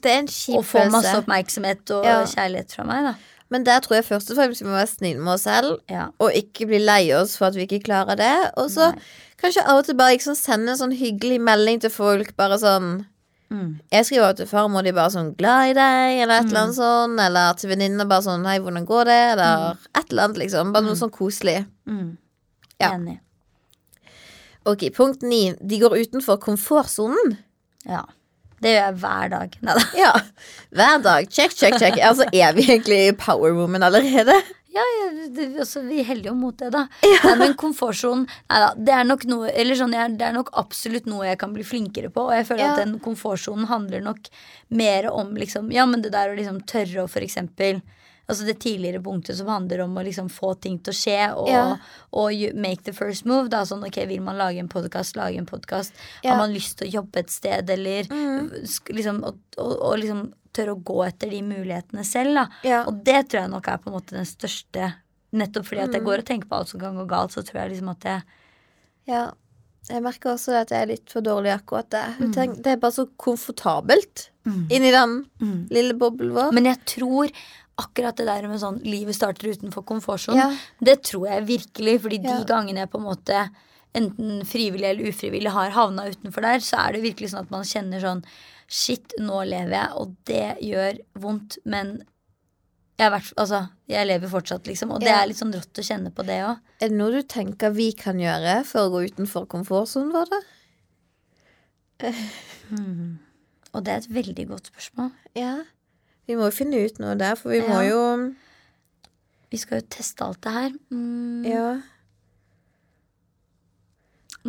det er en kjip å få masse oppmerksomhet og Ja. kjærlighet fra meg. da Men der tror jeg først og fremst vi må være snille med oss selv, ja. og ikke bli lei oss for at vi ikke klarer det. Og så Nei. kanskje av og til bare liksom sende en sånn hyggelig melding til folk, bare sånn Mm. Jeg skriver jo til farmor de bare sånn 'glad i deg', eller et eller annet sånn. Eller til venninner bare sånn 'hei, hvordan går det?' Eller et eller annet, liksom. Bare noe sånn koselig. Mm. Ja. Enig. Ok, punkt ni. De går utenfor komfortsonen. Ja. Det gjør jeg hver dag. Neida. Ja. Hver dag. Check, check, check. Altså, er vi egentlig power woman allerede? Ja, ja det, altså, vi heller jo mot det, da. Nei, men komfortsonen Nei da, det er nok noe Eller sånn, det er nok absolutt noe jeg kan bli flinkere på. Og jeg føler Ja. at den komfortsonen handler nok mer om liksom Ja, men det der å liksom tørre å for eksempel Altså det tidligere punktet som handler om å liksom få ting til å skje og, Ja. og make the first move. Da sånn, ok, Vil man lage en podkast, lage en podkast. Ja. Har man lyst til å jobbe et sted, eller mm. liksom, og, og, og liksom tørre å gå etter de mulighetene selv. da Ja. og det tror jeg nok er på en måte den største Nettopp fordi Mm. at jeg går og tenker på alt som kan gå galt, så tror jeg liksom at jeg Ja. Jeg merker også at jeg er litt for dårlig akkurat det. Mm. Det er bare så komfortabelt inni den Mm. lille boblen vår. Men jeg tror akkurat det der med sånn livet starter utenfor komfortsonen, Ja. det tror jeg virkelig. Fordi de Ja. gangene jeg på en måte enten frivillig eller ufrivillig har havna utenfor der, så er det virkelig sånn at man kjenner sånn Shit, nå lever jeg, og det gjør vondt, men jeg, vært, altså, jeg lever fortsatt, liksom. Og det er litt sånn rått å kjenne på det òg. Er det noe du tenker vi kan gjøre for å gå utenfor komfortsonen vår, da? [LAUGHS] Og det er et veldig godt spørsmål. Ja. Vi må jo finne ut noe der, for vi må jo Vi skal jo teste alt det her. Mm. Ja.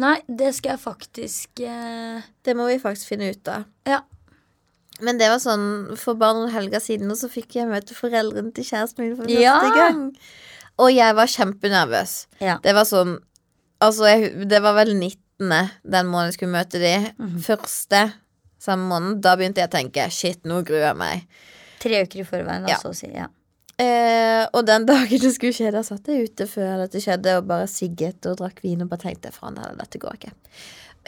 Nei, det skal jeg faktisk eh, Det må vi faktisk finne ut av. Ja. Men det var sånn, for bare noen helger siden og så fikk jeg møte foreldrene til kjæresten min for Ja. gang. Og jeg var kjempenervøs. Ja. Det var sånn Altså, jeg, det var vel 19. den måneden jeg skulle møte de. Mhm. Første samme måned. Da begynte jeg å tenke shit, nå gruer jeg meg. Tre uker i forveien, altså, Ja. så å si. Ja. Eh, og den [LAUGHS] dagen det skulle skje, da satt jeg ute før dette skjedde og bare sigget og drakk vin og bare tenkte faen, dette går ikke.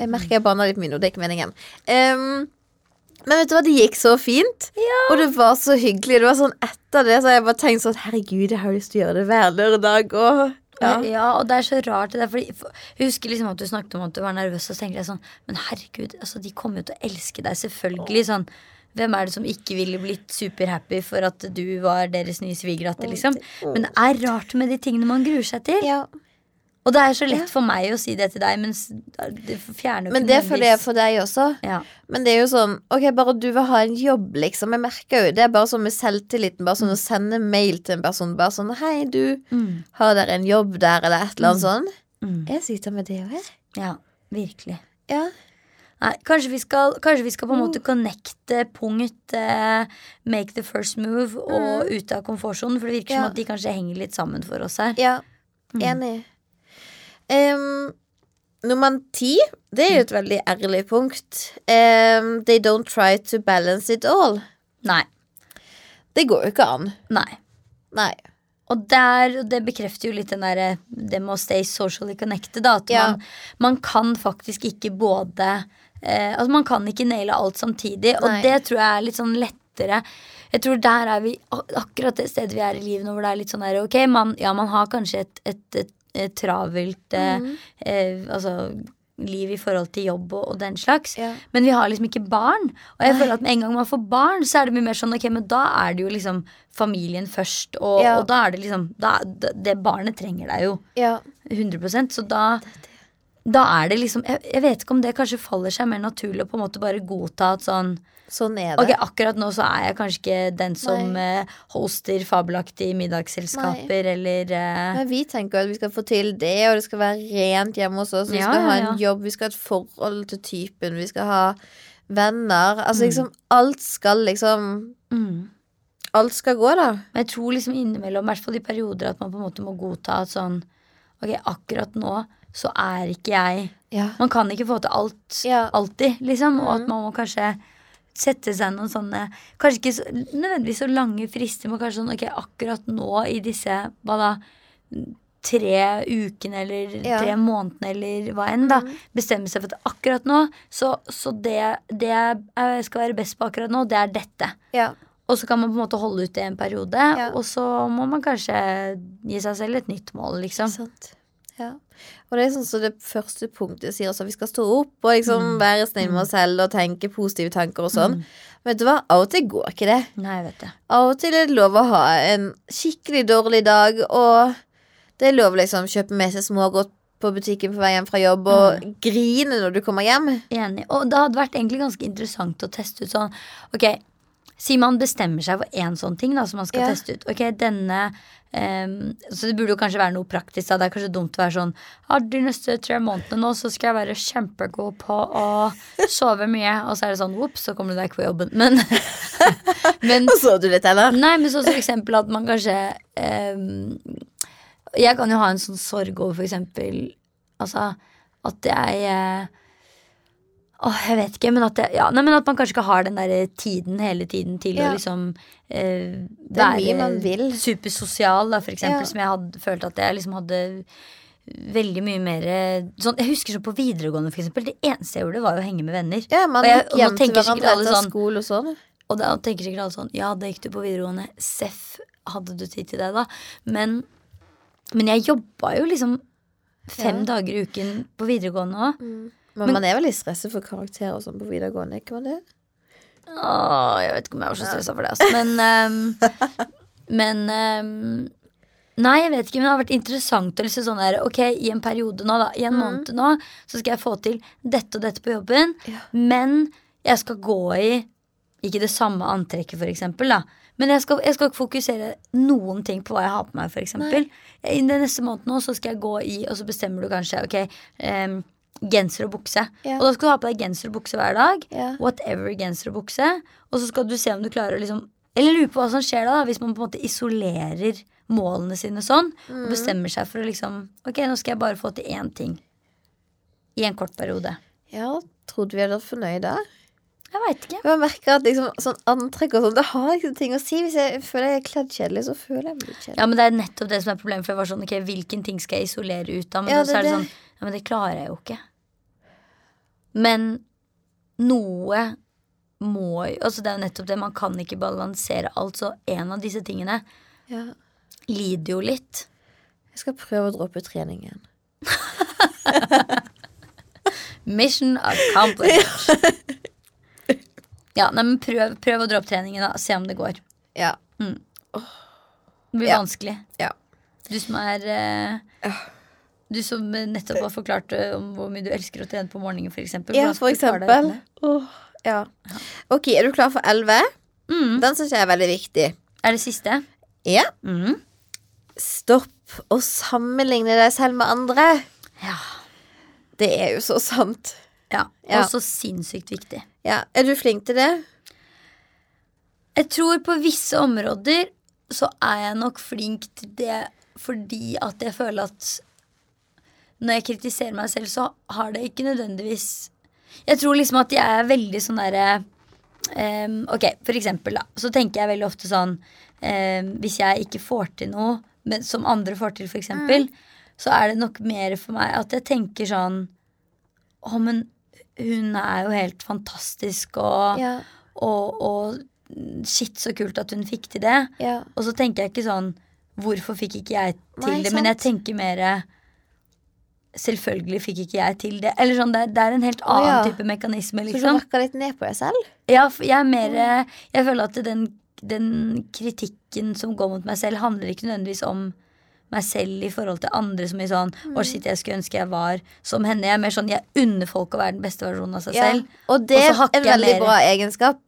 Jeg merker jeg banna litt mye nå, det er ikke meningen. Um, men vet du hva, det gikk så fint. Og det var så hyggelig. Det var sånn Etter det så har jeg bare tenkt sånn Herregud, jeg har lyst til å gjøre det hver lørdag. Og, Ja. ja. og det er så rart det fordi for- Jeg husker liksom at du snakket om at du var nervøs, og så tenkte jeg sånn Men herregud, altså, de kommer jo til å elske deg, selvfølgelig. Sånn hvem er det som ikke ville blitt superhappy for at du var deres nye svigerdatter, liksom? Men det er rart med de tingene man gruer seg til. ja. Og det er så lett for meg å si det til deg, mens det fjerner jo Men det føler jeg for deg også. ja. Men det er jo sånn Ok, bare du vil ha en jobb, liksom. Jeg merker jo Det er bare sånn med selvtilliten. Bare sånn å sende mail til en person. Bare sånn Hei, du. Mm. Har dere en jobb der, eller et eller annet sånn? Mm. Jeg sitter med det òg, jeg. ja, virkelig. Ja. Nei, kanskje vi skal, kanskje vi skal på en måte connecte punkt eh, make the first move og ut av komfortsonen. For det virker Ja. som at de kanskje henger litt sammen for oss her. ja. Enig. Um, nummer ti, det er jo et veldig ærlig punkt. Um, they don't try to balance it all. Nei. Det går jo ikke an. Nei. Nei. Og der, det bekrefter jo litt den der, det med å stay socially connected. Da, at Ja. man, man kan faktisk ikke både eh, Altså man kan ikke naile alt samtidig, og Nei. det tror jeg er litt sånn lettere. Jeg tror der er vi akkurat det stedet vi er i livet nå, hvor det er litt sånn der Ok, man, ja, man har kanskje et, et, et, et travelt eh, Mhm. eh, Altså liv i forhold til jobb og, og den slags. Ja. Men vi har liksom ikke barn. Og jeg Nei. føler at med en gang man får barn, så er det mye mer sånn Ok, men da er det jo liksom familien først, og, Ja. og da er det liksom da, det, det barnet trenger deg jo Ja. 100 Så da da er det liksom jeg, jeg vet ikke om det kanskje faller seg mer naturlig å på en måte bare godta at sånn Sånn er det. Ok, akkurat nå så er jeg kanskje ikke den som eh, hoster fabelaktige middagsselskaper eller uh... Men vi tenker at vi skal få til det, og det skal være rent hjemme hos oss. Vi Ja, skal ha en ja. jobb, vi skal ha et forhold til typen, vi skal ha venner. Mm. Altså liksom alt skal liksom mm. Alt skal gå, da. Men jeg tror liksom innimellom, i hvert fall i perioder, at man på en måte må godta at sånn Ok, akkurat nå så er ikke jeg Ja. Man kan ikke få til alt Ja. alltid, liksom. Og at man må kanskje sette seg noen sånne Kanskje ikke så, nødvendigvis så lange frister, men kanskje sånn ok, akkurat nå i disse hva da tre ukene eller Ja. tre månedene eller hva enn, da. Mhm. Bestemme seg for at akkurat nå, så, så det, det jeg skal være best på akkurat nå, det er dette. Ja. Og så kan man på en måte holde ut det en periode, Ja. og så må man kanskje gi seg selv et nytt mål, liksom. Sant. Ja. Og det er sånn som det første punktet sier også, at vi skal stå opp og liksom Mm. være snill med oss selv og tenke positive tanker og sånn. Vet du hva, av og til går ikke det. Nei, jeg vet det. Av og til er det lov å ha en skikkelig dårlig dag, og det er lov å liksom kjøpe med seg smågodt på butikken på vei hjem fra jobb og Mm. grine når du kommer hjem. Enig. Og det hadde vært egentlig ganske interessant å teste ut sånn Ok, si man bestemmer seg for én sånn ting da som man skal Ja. teste ut. Ok, denne ehm, Så det burde jo kanskje være noe praktisk. Da. Det er kanskje dumt å være sånn ah, De neste tre månedene nå så skal jeg være kjempegod på å sove mye. Og så er det sånn ops, så kommer du deg ikke på jobben. Men, [LAUGHS] men Og så du litt, da Nei, men som for eksempel at man kanskje um, Jeg kan jo ha en sånn sorg over for eksempel Altså at jeg Åh, jeg vet ikke, men at, det, ja, nei, men at man kanskje ikke har den der tiden hele tiden til Ja. å liksom eh, vil. supersosial, da, for eksempel, Ja. som jeg hadde følt at jeg liksom hadde veldig mye mer eh, sånn, Jeg husker sånn på videregående, for eksempel. Det eneste jeg gjorde, var å henge med venner. Ja, man Og jeg- gikk hjem til hverandre etter sånn- skole og sånn. Og da tenker sikkert alle sånn Ja, da gikk du på videregående. Seff, hadde du tid til det, da? Men, men jeg jobba jo liksom fem Ja. dager i uken på videregående òg. Men, man er veldig stresset for karakterer sånn på videregående, ikke man det? Åh, jeg vet ikke om jeg var så stressa for det, altså. Men, um, men um, Nei, jeg vet ikke, men det har vært interessant liksom sånn der Ok, i en periode nå, da, i en måned nå, så skal jeg få til dette og dette på jobben, Ja. men jeg skal gå i ikke det samme antrekket, for eksempel, da. Men jeg skal, jeg skal ikke fokusere noen ting på hva jeg har på meg, for eksempel. I den neste måneden nå så skal jeg gå i, og så bestemmer du kanskje, ok, ehm, genser og bukse. Ja. Og da skal du ha på deg genser og bukse hver dag. Ja. Whatever genser og bukse. Og så skal du se om du klarer å liksom Eller lure på hva som skjer da, hvis man på en måte isolerer målene sine sånn. Og bestemmer seg for å liksom Ok, nå skal jeg bare få til én ting. I en kort periode. Ja, trodde vi hadde vært fornøyde. Jeg veit ikke. Jeg merker at liksom, sånn antrekk og sånn, det har ikke ting å si. Hvis jeg føler jeg er kledd kjedelig, så føler jeg meg litt kjedelig. Ja, men Det er nettopp det som er problemet. For jeg var sånn, ok, Hvilken ting skal jeg isolere ut av? Men Ja, så er det sånn Ja, men det klarer jeg jo ikke. Men noe må jo Altså Det er jo nettopp det. Man kan ikke balansere alt. Så en av disse tingene Ja. lider jo litt. Jeg skal prøve å droppe treningen. [LAUGHS] Mission accomplished. [LAUGHS] Ja, nei, men prøv, prøv å dra opp treningen, da. Se om det går. Ja. Det blir Ja. vanskelig. Ja. Du som er eh, Du som nettopp har forklart eh, om hvor mye du elsker å trene på morgenen, eksempel. Ja, for eksempel. Oh, ja. Ok, er du klar for elleve? Mm. Den syns jeg er veldig viktig. Er det siste? Ja. Mm. Stopp å sammenligne deg selv med andre. Ja. Det er jo så sant. ja. Ja. Og så sinnssykt viktig. Ja, Er du flink til det? Jeg tror på visse områder så er jeg nok flink til det fordi at jeg føler at når jeg kritiserer meg selv, så har det ikke nødvendigvis Jeg tror liksom at jeg er veldig sånn derre um, Ok, for eksempel, da. Så tenker jeg veldig ofte sånn um, Hvis jeg ikke får til noe men, som andre får til, for eksempel, så er det nok mer for meg at jeg tenker sånn Å, men hun er jo helt fantastisk, og Ja. og, og shit, så kult at hun fikk til det. Ja. Og så tenker jeg ikke sånn Hvorfor fikk ikke jeg til Nei, det? Men jeg tenker mer Selvfølgelig fikk ikke jeg til det. Eller sånn, det, det er en helt annen ja. type mekanisme, Så du rakka litt ned på deg selv? Ja, jeg er mer Jeg føler at den, den kritikken som går mot meg selv, handler ikke nødvendigvis om meg selv i forhold til andre som i sånn Mm. Å, shit, jeg skulle ønske jeg var som henne. Jeg er mer sånn, jeg unner folk å være den beste versjonen av seg Ja. selv. Og det er en veldig bra egenskap.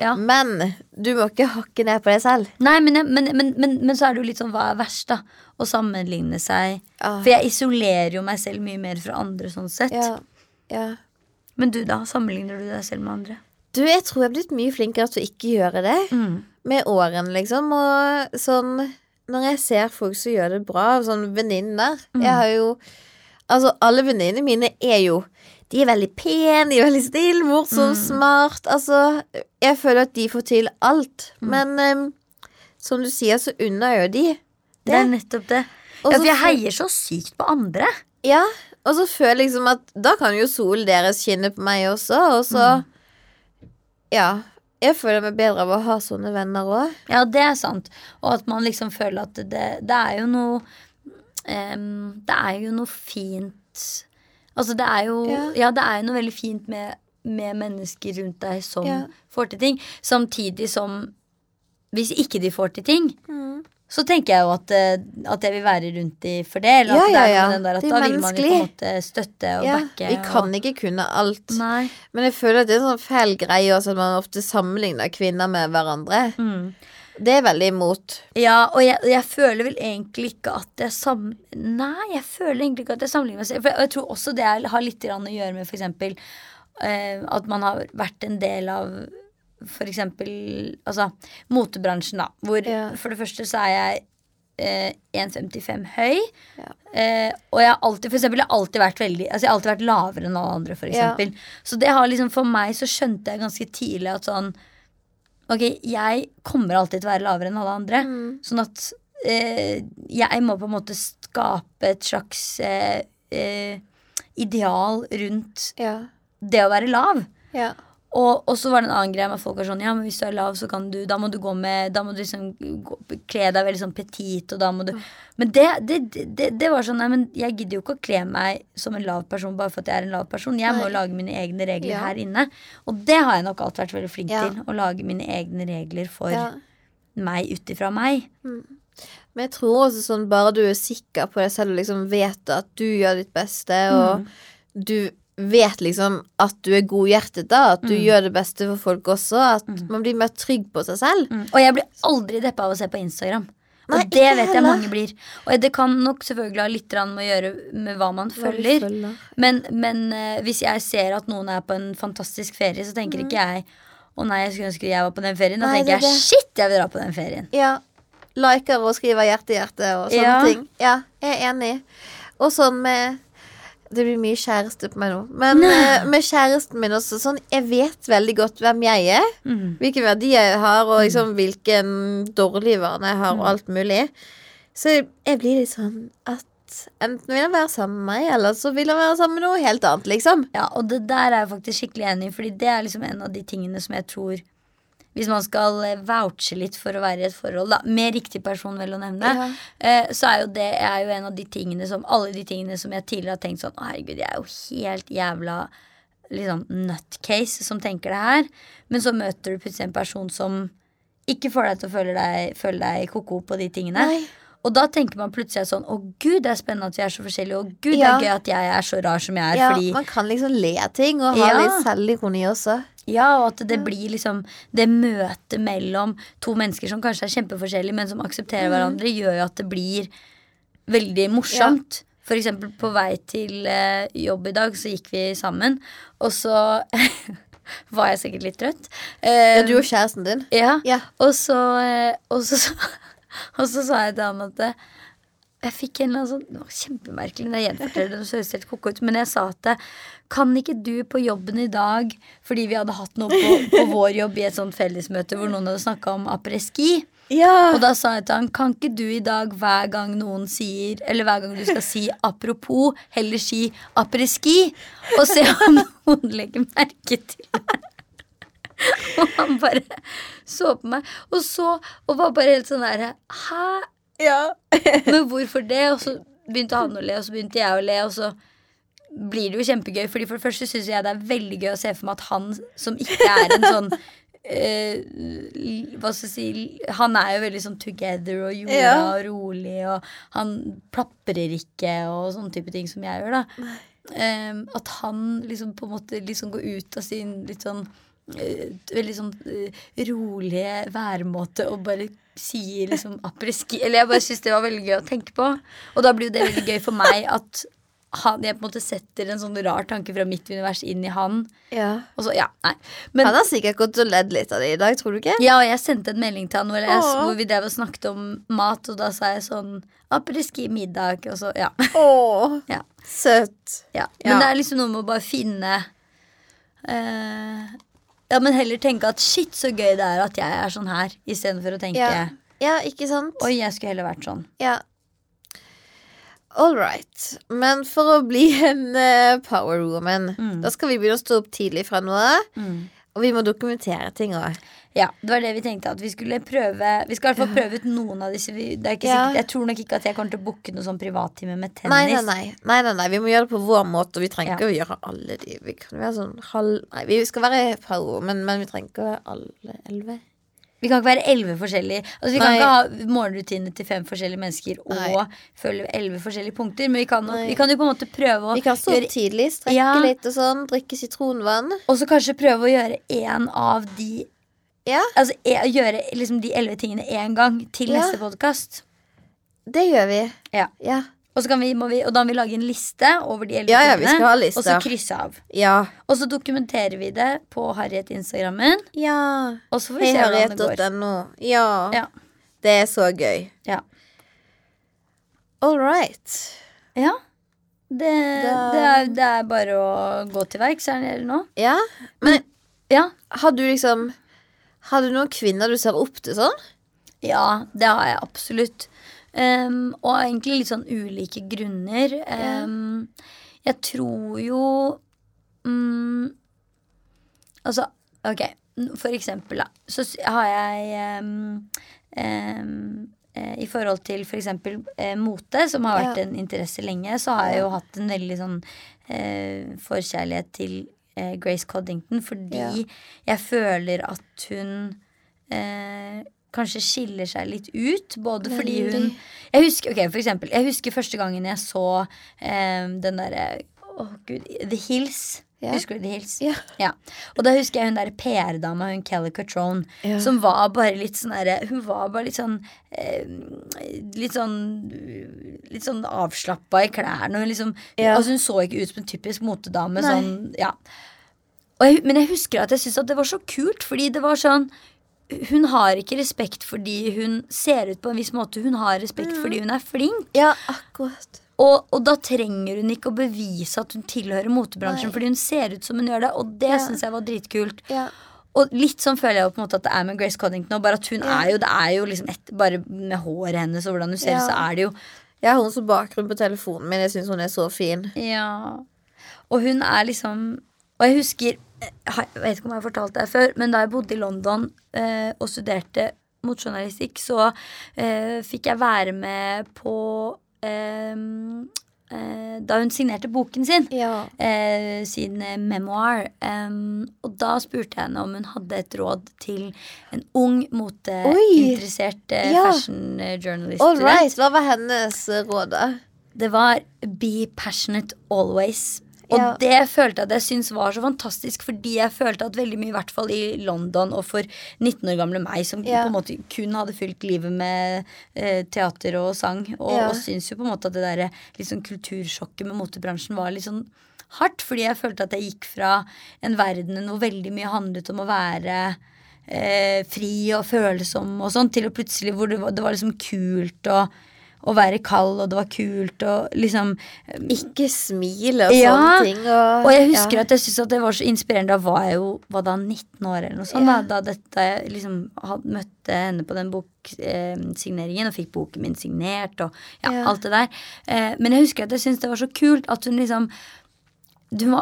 Ja. Men du må ikke hakke ned på deg selv. Nei, men, men, men, men, så er det jo litt sånn hva er verst, da? Å sammenligne seg. Ah. For jeg isolerer jo meg selv mye mer fra andre, sånn sett. Ja. ja. Men du, da? Sammenligner du deg selv med andre? Du, jeg tror jeg har blitt mye flinkere til å ikke gjøre det. Mm. Med årene, liksom. Og sånn Når jeg ser folk som gjør det bra, sånn venninner Jeg har jo Altså, alle venninnene mine er jo De er veldig pene, de er veldig snille, morsomme, smart. Altså, jeg føler at de får til alt. Men um, som du sier, så unner jo de. Det er nettopp det. Også, Ja, for jeg heier så sykt på andre. Ja, og så føler jeg liksom at da kan jo solen deres skinne på meg også, og så Ja. Jeg føler meg bedre av å ha sånne venner òg. Ja, det er sant. Og at man liksom føler at det, det er jo noe um, Det er jo noe fint Altså, det er jo Ja. Ja, det er jo noe veldig fint med, med mennesker rundt deg som Ja. får til ting. Samtidig som hvis ikke de får til ting, så tenker jeg jo at, eh, at jeg vil være rundt de for det. Eller Ja, at det er ja, der at Det er da vil man jo på en måte støtte og Ja, backe. vi kan og, ikke kunne alt. Nei. Men jeg føler at det er en sånn feil greie også at man ofte sammenligner kvinner med hverandre. Mm. Det er veldig imot. Ja, og jeg, jeg føler vel egentlig ikke at jeg sam... Nei, jeg føler egentlig ikke at jeg sammenligner meg selv. For jeg, tror også det er- har litt å gjøre med for eksempel eh, at man har vært en del av for eksempel altså, motebransjen, da. Hvor Ja. for det første så er jeg eh, 1,55 høy. Ja. Eh, og jeg har alltid for eksempel, jeg har alltid vært veldig Altså jeg har alltid vært lavere enn alle andre, for Ja. eksempel. Så det har liksom for meg så skjønte jeg ganske tidlig at sånn Ok, jeg kommer alltid til å være lavere enn alle andre. Mm. Sånn at eh, jeg må på en måte skape et slags eh, eh, ideal rundt Ja. det å være lav. Ja. Og, og så var det en annen greie med folk var sånn Ja, men hvis du er lav, så kan du Da må du gå med Da må du liksom gå, kle deg veldig sånn petit, og da må du Men det, det, det, det var sånn Nei, men jeg gidder jo ikke å kle meg som en lav person bare for at jeg er en lav person. Jeg må Nei. lage mine egne regler Ja. her inne. Og det har jeg nok alltid vært veldig flink Ja. til. Å lage mine egne regler for ja. meg ut ifra meg. Men jeg tror også sånn bare du er sikker på deg selv og liksom vet at du gjør ditt beste, og Mm. du vet liksom at du er godhjertet, da, at du Mm. gjør det beste for folk også, at man blir mer trygg på seg selv. Mm. Og jeg blir aldri deppa av å se på Instagram. Og det vet jeg mange blir. Og det kan nok selvfølgelig ha litt med å gjøre med hva man følger. følger. Men, men uh, hvis jeg ser at noen er på en fantastisk ferie, så tenker ikke jeg å nei, jeg skulle ønske jeg var på den ferien. Da Mm. Nei, tenker er jeg det. shit, jeg vil dra på den ferien. Ja. Liker og skriver hjerte-hjerte og sånne Ja. ting. Ja, jeg er enig. Og sånn med Det blir mye kjæreste på meg nå. Men uh, med kjæresten min også sånn Jeg vet veldig godt hvem jeg er. Mm. Hvilke verdier jeg har, og liksom hvilken dårlige vaner jeg har, og alt mulig. Så jeg, jeg blir litt sånn at enten vil han være sammen med meg, eller så vil han være sammen med noe helt annet, liksom. Ja, og det der er jeg faktisk skikkelig enig i, Fordi det er liksom en av de tingene som jeg tror Hvis man skal eh, vouche litt for å være i et forhold, da, med riktig person, vel å nevne, Ja. eh, så er jo det er jo en av de tingene som Alle de tingene som jeg tidligere har tenkt sånn Å, herregud, jeg er jo helt jævla liksom nutcase som tenker det her. Men så møter du plutselig en person som ikke får deg til å føle deg, føle deg ko-ko på de tingene. Nei. Og da tenker man plutselig sånn Å gud, det er spennende at vi er så forskjellige. Og gud, Ja. det er gøy at jeg er så rar som jeg er. Ja, fordi man kan liksom le av ting og ha Ja. litt selvironi også. Ja, og at det blir liksom Det møtet mellom to mennesker som kanskje er kjempeforskjellige, men som aksepterer hverandre, gjør jo at det blir veldig morsomt. For eksempel på vei til eh, jobb i dag, så gikk vi sammen, og så [LAUGHS] var jeg sikkert litt trøtt. Eh, Ja, du og kjæresten din. ja, Ja. og så, eh, og så, [LAUGHS] og så sa jeg til han at eh, jeg fikk en eller annen sånn Det var kjempemerkelig når jeg gjenforteller det. Høres helt koko ut, men jeg sa at kan ikke du på jobben i dag Fordi vi hadde hatt noe på, på [LAUGHS] vår jobb i et sånt fellesmøte hvor noen hadde snakka om après-ski. Ja. Og da sa jeg til han Kan ikke du i dag hver gang noen sier Eller hver gang du skal si apropos, heller si après-ski, og se om noen legger merke til det. [LAUGHS] Og han bare så på meg, og så Og var bare helt sånn derre Hæ? ja. [LAUGHS] Men hvorfor det? Og så begynte han å le, og så begynte jeg å le, og så blir det jo kjempegøy. Fordi For det første syns jeg det er veldig gøy å se for meg at han som ikke er en sånn [LAUGHS] eh, hva skal jeg si Han er jo veldig sånn together og jorda Ja. og rolig, og han plaprer ikke og sånne type ting som jeg gjør, da. Em, at han liksom på en måte liksom går ut av sin litt sånn eh, veldig sånn eh, rolige væremåte og bare sier liksom après-ski Eller jeg bare syns det var veldig gøy å tenke på. Og da blir jo det veldig gøy for meg at han, jeg på en måte setter en sånn rar tanke fra mitt univers inn i han. ja. Så, ja, nei. Men, Han har sikkert gått og ledd litt av det i dag, tror du ikke? ja, og jeg sendte en melding til han hvor, jeg, hvor vi drev og snakket om mat, og da sa jeg sånn Après-ski middag, og så ja. Åh, [LAUGHS] ja. søtt. Men det er liksom noe med å bare finne eh, Ja, men heller tenke at shit, så gøy det er at jeg er sånn her, istedenfor å tenke Ja. Ja, ikke sant? oi, jeg skulle heller vært sånn. Ja. All right. Men for å bli en uh, power woman, Mm. da skal vi begynne å stå opp tidlig fra nå av. Og vi må dokumentere ting òg. Ja, det var det vi tenkte at vi skulle prøve Vi skal i hvert fall prøve ut noen av disse. Vi- Det er ikke sikkert, jeg tror nok ikke at jeg kommer til å booke noe sånn privattime med tennis. Nei, nei, nei. nei, nei, nei. Vi må gjøre det på vår måte, og vi trenger Ja. å gjøre alle de. Vi kan være sånn halv Nei, vi skal være power, men, men vi trenger ikke å være alle elleve. Vi kan ikke være elleve forskjellige Altså Vi kan ikke ha morgenrutine til fem forskjellige mennesker og Nei. følge elleve forskjellige punkter. Men vi kan, vi kan jo på en måte prøve å Vi kan stå gjøre tidlig, strekke Ja. litt og sånn, drikke sitronvann. Og så kanskje prøve å gjøre én av de Ja, Altså e gjøre liksom de elleve tingene én gang til Ja. neste podkast. det gjør vi. Ja. Ja. Og, så kan vi, vi, og da må vi lage en liste over de elleve Ja, ja, vi tingene. Og så krysse av. Ja. Og så dokumenterer vi det på Harriet-instagrammen. ja. Og så får vi se hvordan det går. .no. Ja. Ja. Det er så gøy. Ja. All right. ja. Det, Da- det, er, det er bare å gå til verks her nede nå. Ja. Men Ja. har du liksom Har du noen kvinner du ser opp til sånn? ja, det har jeg absolutt. Um, og egentlig litt sånn ulike grunner. Um, jeg tror jo um, Altså, ok, for eksempel, da. Så har jeg eh, I forhold til eksempel eh, mote, som har vært Ja. en interesse lenge, så har jeg jo hatt en veldig sånn eh, forkjærlighet til eh, Grace Coddington, fordi Ja. jeg føler at hun eh, kanskje skiller seg litt ut. Både fordi hun Jeg husker, okay, for eksempel, jeg husker første gangen jeg så eh, den derre oh, gud The Hills. Ja. Husker du The Hills? Ja. Og da husker jeg hun der PR-dama, hun Kelly Catrone, Ja. som var bare litt sånn derre Hun var bare litt sånn eh, Litt sånn Litt sånn avslappa i klærne. Hun liksom, Ja. altså hun så ikke ut som en typisk motedame. Nei. Sånn, ja. jeg, men jeg husker at jeg syntes at det var så kult, fordi det var sånn hun har ikke respekt fordi hun ser ut på en viss måte. Hun har respekt Mm. fordi hun er flink. Ja, akkurat. Og, og da trenger hun ikke å bevise at hun tilhører motebransjen, fordi hun ser ut som hun gjør det. Og det Ja. syns jeg var dritkult. Ja. Og litt sånn føler jeg jo på en måte at det er med Grace Coddington. Bare at hun Ja. er jo Det er jo liksom et, Bare med håret hennes og hvordan hun ser ut, Ja. så er det jo Jeg har henne som bakgrunn på telefonen min. Jeg syns hun er så fin. Ja. Og hun er liksom Og jeg husker Jeg vet ikke om jeg har fortalt det før, men da jeg bodde i London eh, og studerte motejournalistikk, så eh, fikk jeg være med på eh, eh, Da hun signerte boken sin. Ja. Eh, sin eh, memoir. Em, og da spurte jeg henne om hun hadde et råd til en ung moteinteressert eh, Ja. fashion eh, journalist. All right. Hva var hennes eh, råd, da? Det var be passionate always. Og Ja. det følte jeg at jeg syntes var så fantastisk, fordi jeg følte at veldig mye, i hvert fall i London, og for 19 år gamle meg, som Ja. på en måte kun hadde fylt livet med eh, teater og sang, og, Ja. og syns jo på en måte at det derre litt sånn kultursjokket med motebransjen var litt sånn hardt, fordi jeg følte at jeg gikk fra en verden hvor veldig mye handlet om å være eh, fri og følsom og sånn, til å plutselig hvor det var, det var liksom kult å, å være kald, og det var kult og liksom Ikke smile og Ja, sånne ting. Og, Og jeg husker ja. at jeg syntes at det var så inspirerende. Da var jeg jo var da 19 år eller noe sånt. Ja. Da, da, dette, jeg liksom had, møtte henne på den boksigneringen og fikk boken min signert og ja, alt det der. Eh, men jeg husker at jeg syntes det var så kult at hun liksom må,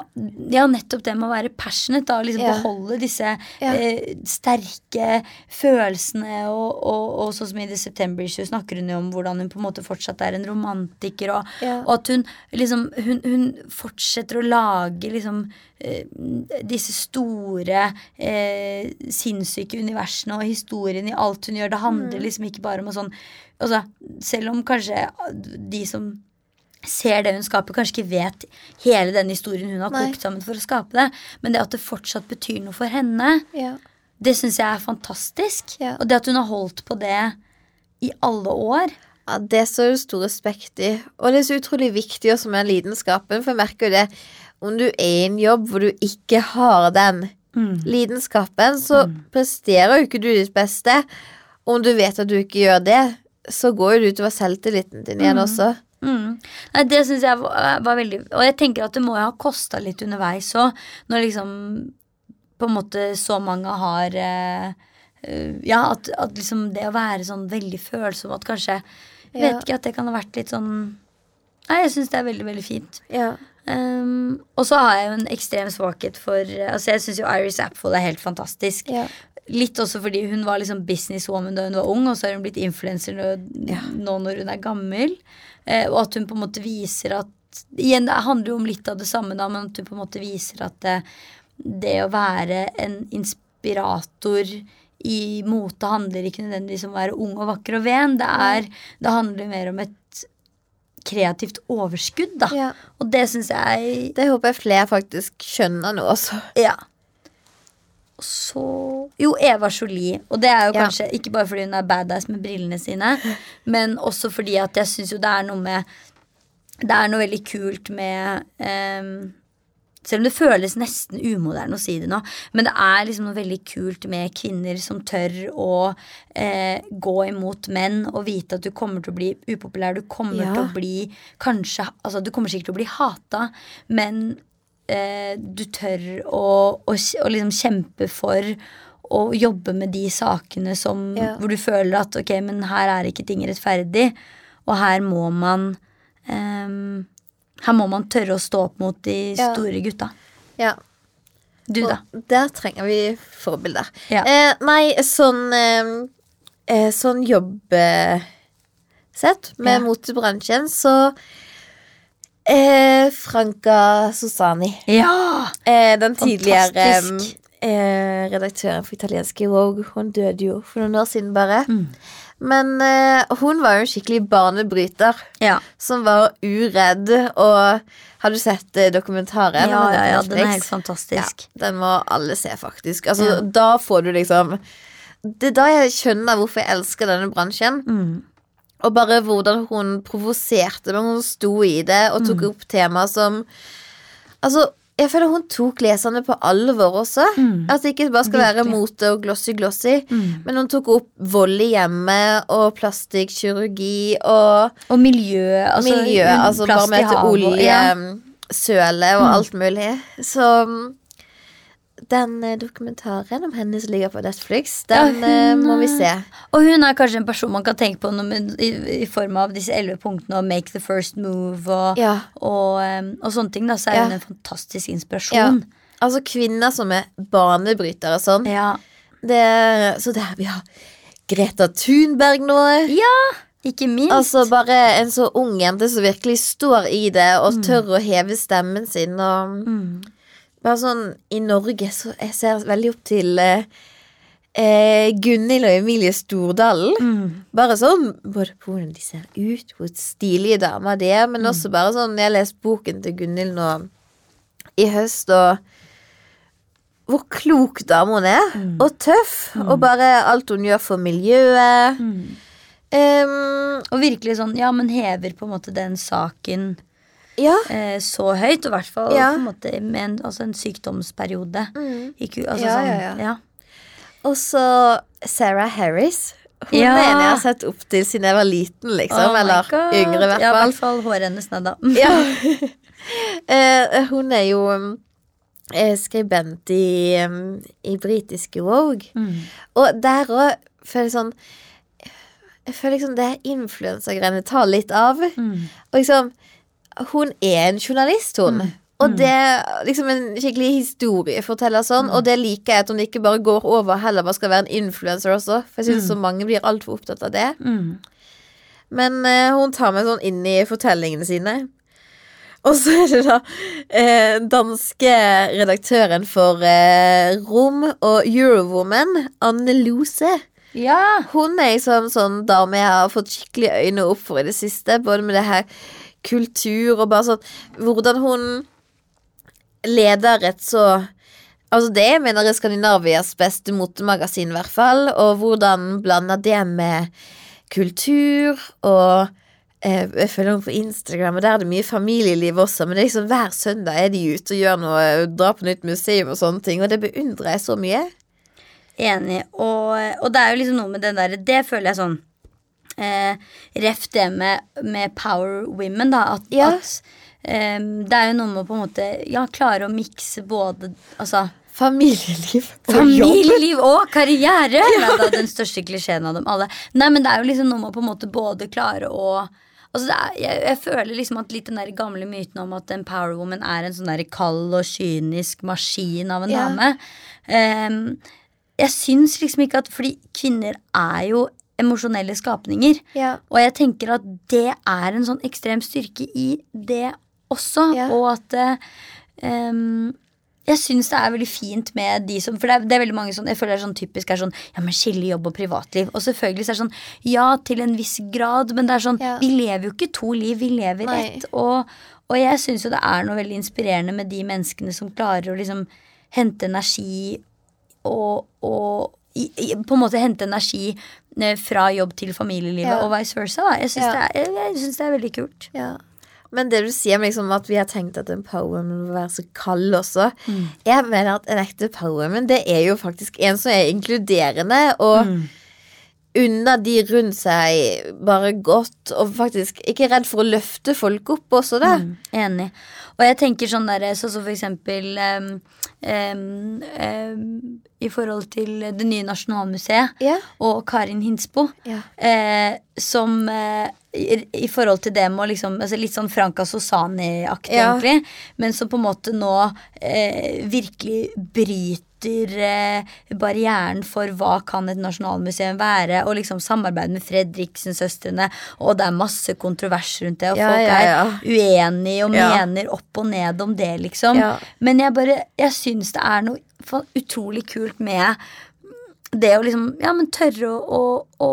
ja, nettopp det med å være passionate, da, og liksom Ja. beholde disse Ja. eh, sterke følelsene. Og, og, og sånn som i The September Issue snakker hun jo om hvordan hun på en måte fortsatt er en romantiker. Og, Ja. og at hun liksom hun, hun fortsetter å lage liksom eh, disse store, eh, sinnssyke universene og historien i alt hun gjør. Det handler Mm. liksom ikke bare om å sånn altså, Selv om kanskje de som ser det hun skaper, kanskje ikke vet hele den historien hun har Nei. kokt sammen for å skape det, men det at det fortsatt betyr noe for henne, Ja. det syns jeg er fantastisk. Ja. Og det at hun har holdt på det i alle år. Ja, Det står det stor respekt i. Og det er så utrolig viktig også med lidenskapen. For jeg merker jo det om du er i en jobb hvor du ikke har den lidenskapen, så presterer jo ikke du ditt beste. Om du vet at du ikke gjør det, så går jo det utover selvtilliten din igjen også. Mm. Nei, det syns jeg var, var veldig Og jeg tenker at det må jo ha kosta litt underveis òg, når liksom på en måte så mange har eh, eh, Ja, at, at liksom det å være sånn veldig følsom at kanskje Jeg vet ikke at det kan ha vært litt sånn Nei, jeg syns det er veldig, veldig fint. Ja. Um, og så har jeg jo en ekstrem svakhet for Altså Jeg syns jo Iris Apfold er helt fantastisk. Ja. Litt også fordi hun var liksom businesswoman da hun var ung, og så har hun blitt influenser nå, Ja. nå når hun er gammel. Eh, og at hun på en måte viser at Igjen, det handler jo om litt av det samme, da, men at hun på en måte viser at det, det å være en inspirator i mote handler ikke nødvendigvis om å være ung og vakker og ven. Det, er, det handler mer om et kreativt overskudd, da. ja. Og det syns jeg Det håper jeg flere faktisk skjønner nå også. Ja. Så Jo, Eva Jolie. Og det er jo Ja. kanskje ikke bare fordi hun er badass med brillene sine, [LAUGHS] men også fordi at jeg syns jo det er noe med Det er noe veldig kult med um, selv om det føles nesten umoderne å si det nå, men det er liksom noe veldig kult med kvinner som tør å eh, gå imot menn og vite at du kommer til å bli upopulær. Du kommer Ja. til å bli kanskje Altså, du kommer sikkert til å bli hata, men eh, du tør å, å, å liksom kjempe for å jobbe med de sakene som, Ja. hvor du føler at ok, men her er ikke ting rettferdig. Og her må man ehm, Her må man tørre å stå opp mot de Ja. store gutta. Ja. Du, da? Der trenger vi forbilder. Ja. Eh, nei, sånn eh, eh, Sånn jobbsett med Ja. motebransjen, så eh, Franca Sosani. Ja! Eh, den tidligere eh, redaktøren for italienske Vogue. Hun døde jo for noen år siden, bare. Mm. Men eh, hun var jo en skikkelig banebryter. Ja, Som var uredd. Og har du sett eh, dokumentaren? ja, ja, ja den er helt fantastisk. Ja, den må alle se, faktisk. Altså, Ja. Da får du liksom Det er da jeg skjønner hvorfor jeg elsker denne bransjen. Mm. Og bare hvordan hun provoserte, meg, hun sto i det og Mm. tok opp temaer som Altså, jeg føler hun tok leserne på alvor også. Mm. At det ikke bare skal være mote og glossy-glossy. Mm. Men hun tok opp vold i hjemmet og plastikkirurgi og Og miljø. Altså, miljø. Altså bare med til havet og- Mm. alt mulig. Så mm, den eh, dokumentaren om henne som ligger på Netflix, den Ja, eh, hun, må vi eh, se. Og hun er kanskje en person man kan tenke på man- i, i form av disse elleve punktene og make the first move og, Ja. og, og sånne ting. Da, så er hun en fantastisk inspirasjon. Altså kvinner som er banebrytere og sånn. Ja. Det, så der vi har Greta Thunberg nå. Ja, Ikke minst. Altså bare en så ung jente som virkelig står i det og tør å heve stemmen sin. Og mm. Bare sånn i Norge så jeg ser veldig opp til eh, eh, Gunhild og Emilie Stordalen. Mm. Bare sånn både på hvordan de ser ut, hvor stilige damer de er, men også bare sånn Jeg har lest boken til Gunhild nå i høst, og hvor klok dame hun er. Og tøff. Og bare alt hun gjør for miljøet. Mm. Em, Og virkelig sånn, ja, men hever på en måte den saken ja. eh, så høyt. Og i hvert fall Ja. på en måte med en, altså en sykdomsperiode. Mm. Ikke, altså, Ja, sånn, ja, ja. ja. Og så Sarah Harris. Hun Ja. er en jeg har sett opp til siden jeg var liten, liksom. Oh eller God. yngre, i hvert Ja, i fall. hvert fall håret hennes ned, da. Ja. [LAUGHS] [LAUGHS] Eh, hun er jo um, eh, skribent i, um, i britiske Vogue. Mm. Og der òg føler jeg sånn Jeg føler liksom det influensagreiene tar litt av. Mm. Og liksom Hun er en journalist, hun. Mm. Og det er liksom en skikkelig historieforteller sånn, og det liker jeg at hun ikke bare går over, heller bare skal være en influenser også. For jeg syns så mange blir altfor opptatt av det. Mm. Men uh, hun tar meg sånn inn i fortellingene sine. Og så er det da eh, danske redaktøren for eh, Rom og Eurowoman, Anne Lose. Ja. Hun er liksom sånn dame jeg har fått skikkelig øyne opp for i det siste. Både med det her kultur og bare sånn Hvordan hun leder et så Altså det jeg mener er Skandinavias beste motemagasin, i hvert fall. Og hvordan blander det med kultur og eh, Jeg følger henne på Instagram, og der er det mye familieliv også. Men det er liksom hver søndag er de ute og gjør noe, drar på nytt museum og sånne ting. Og det beundrer jeg så mye. Enig. Og, og det er jo liksom noe med den der Det føler jeg sånn eh, Ref det med, med power women, da. At, Ja. at um, det er jo noe med å på en måte Ja, klare å mikse både Altså Familieliv og jobb. Familieliv og karriere! Nei, det er den største klisjeen av dem alle. Nei, men det er jo liksom noe med å på en måte både klare å Altså er, jeg, jeg føler liksom at litt den der gamle myten om at en power woman er en sånn der kald og kynisk maskin av en Ja. dame. um, jeg syns liksom ikke at Fordi kvinner er jo emosjonelle skapninger. Ja. Og jeg tenker at det er en sånn ekstrem styrke i det også. Ja. Og at em, jeg syns det er veldig fint med de som For det er, det er veldig mange sånn Jeg føler det er sånn typisk er sånn Ja, men skille jobb og privatliv. Og selvfølgelig så er det sånn Ja, til en viss grad, men det er sånn Ja. Vi lever jo ikke to liv, vi lever Nei. ett. Og, og jeg syns jo det er noe veldig inspirerende med de menneskene som klarer å liksom hente energi og, og på en måte hente energi eh, fra jobb til familielivet Ja. og vice versa. Da. Jeg syns Ja. det, det er veldig kult. Ja. Men det du sier om liksom at vi har tenkt at en powerwoman må være så kald også Mm. Jeg mener at en ekte powerwoman det er jo faktisk en som er inkluderende og Mm. Unner de rundt seg bare godt, og faktisk ikke redd for å løfte folk opp også, da. Mm, enig. Og jeg tenker sånn der, sånn som for eksempel um, um, um, I forhold til det nye Nasjonalmuseet yeah. og Karin Hinsbo, Ja. eh, som eh, i, i forhold til det med å liksom altså Litt sånn Franka Sosani-aktig, Ja. egentlig. Men som på en måte nå eh, virkelig bryter eh, barrieren for hva kan et nasjonalmuseum være, og liksom samarbeid med Fredriksen-søstrene, og det er masse kontrovers rundt det, og Ja, folk ja, ja. er uenige og mener opp og ned om det, liksom. Men jeg bare Jeg syns det er noe utrolig kult med det å liksom Ja, men tørre å, å,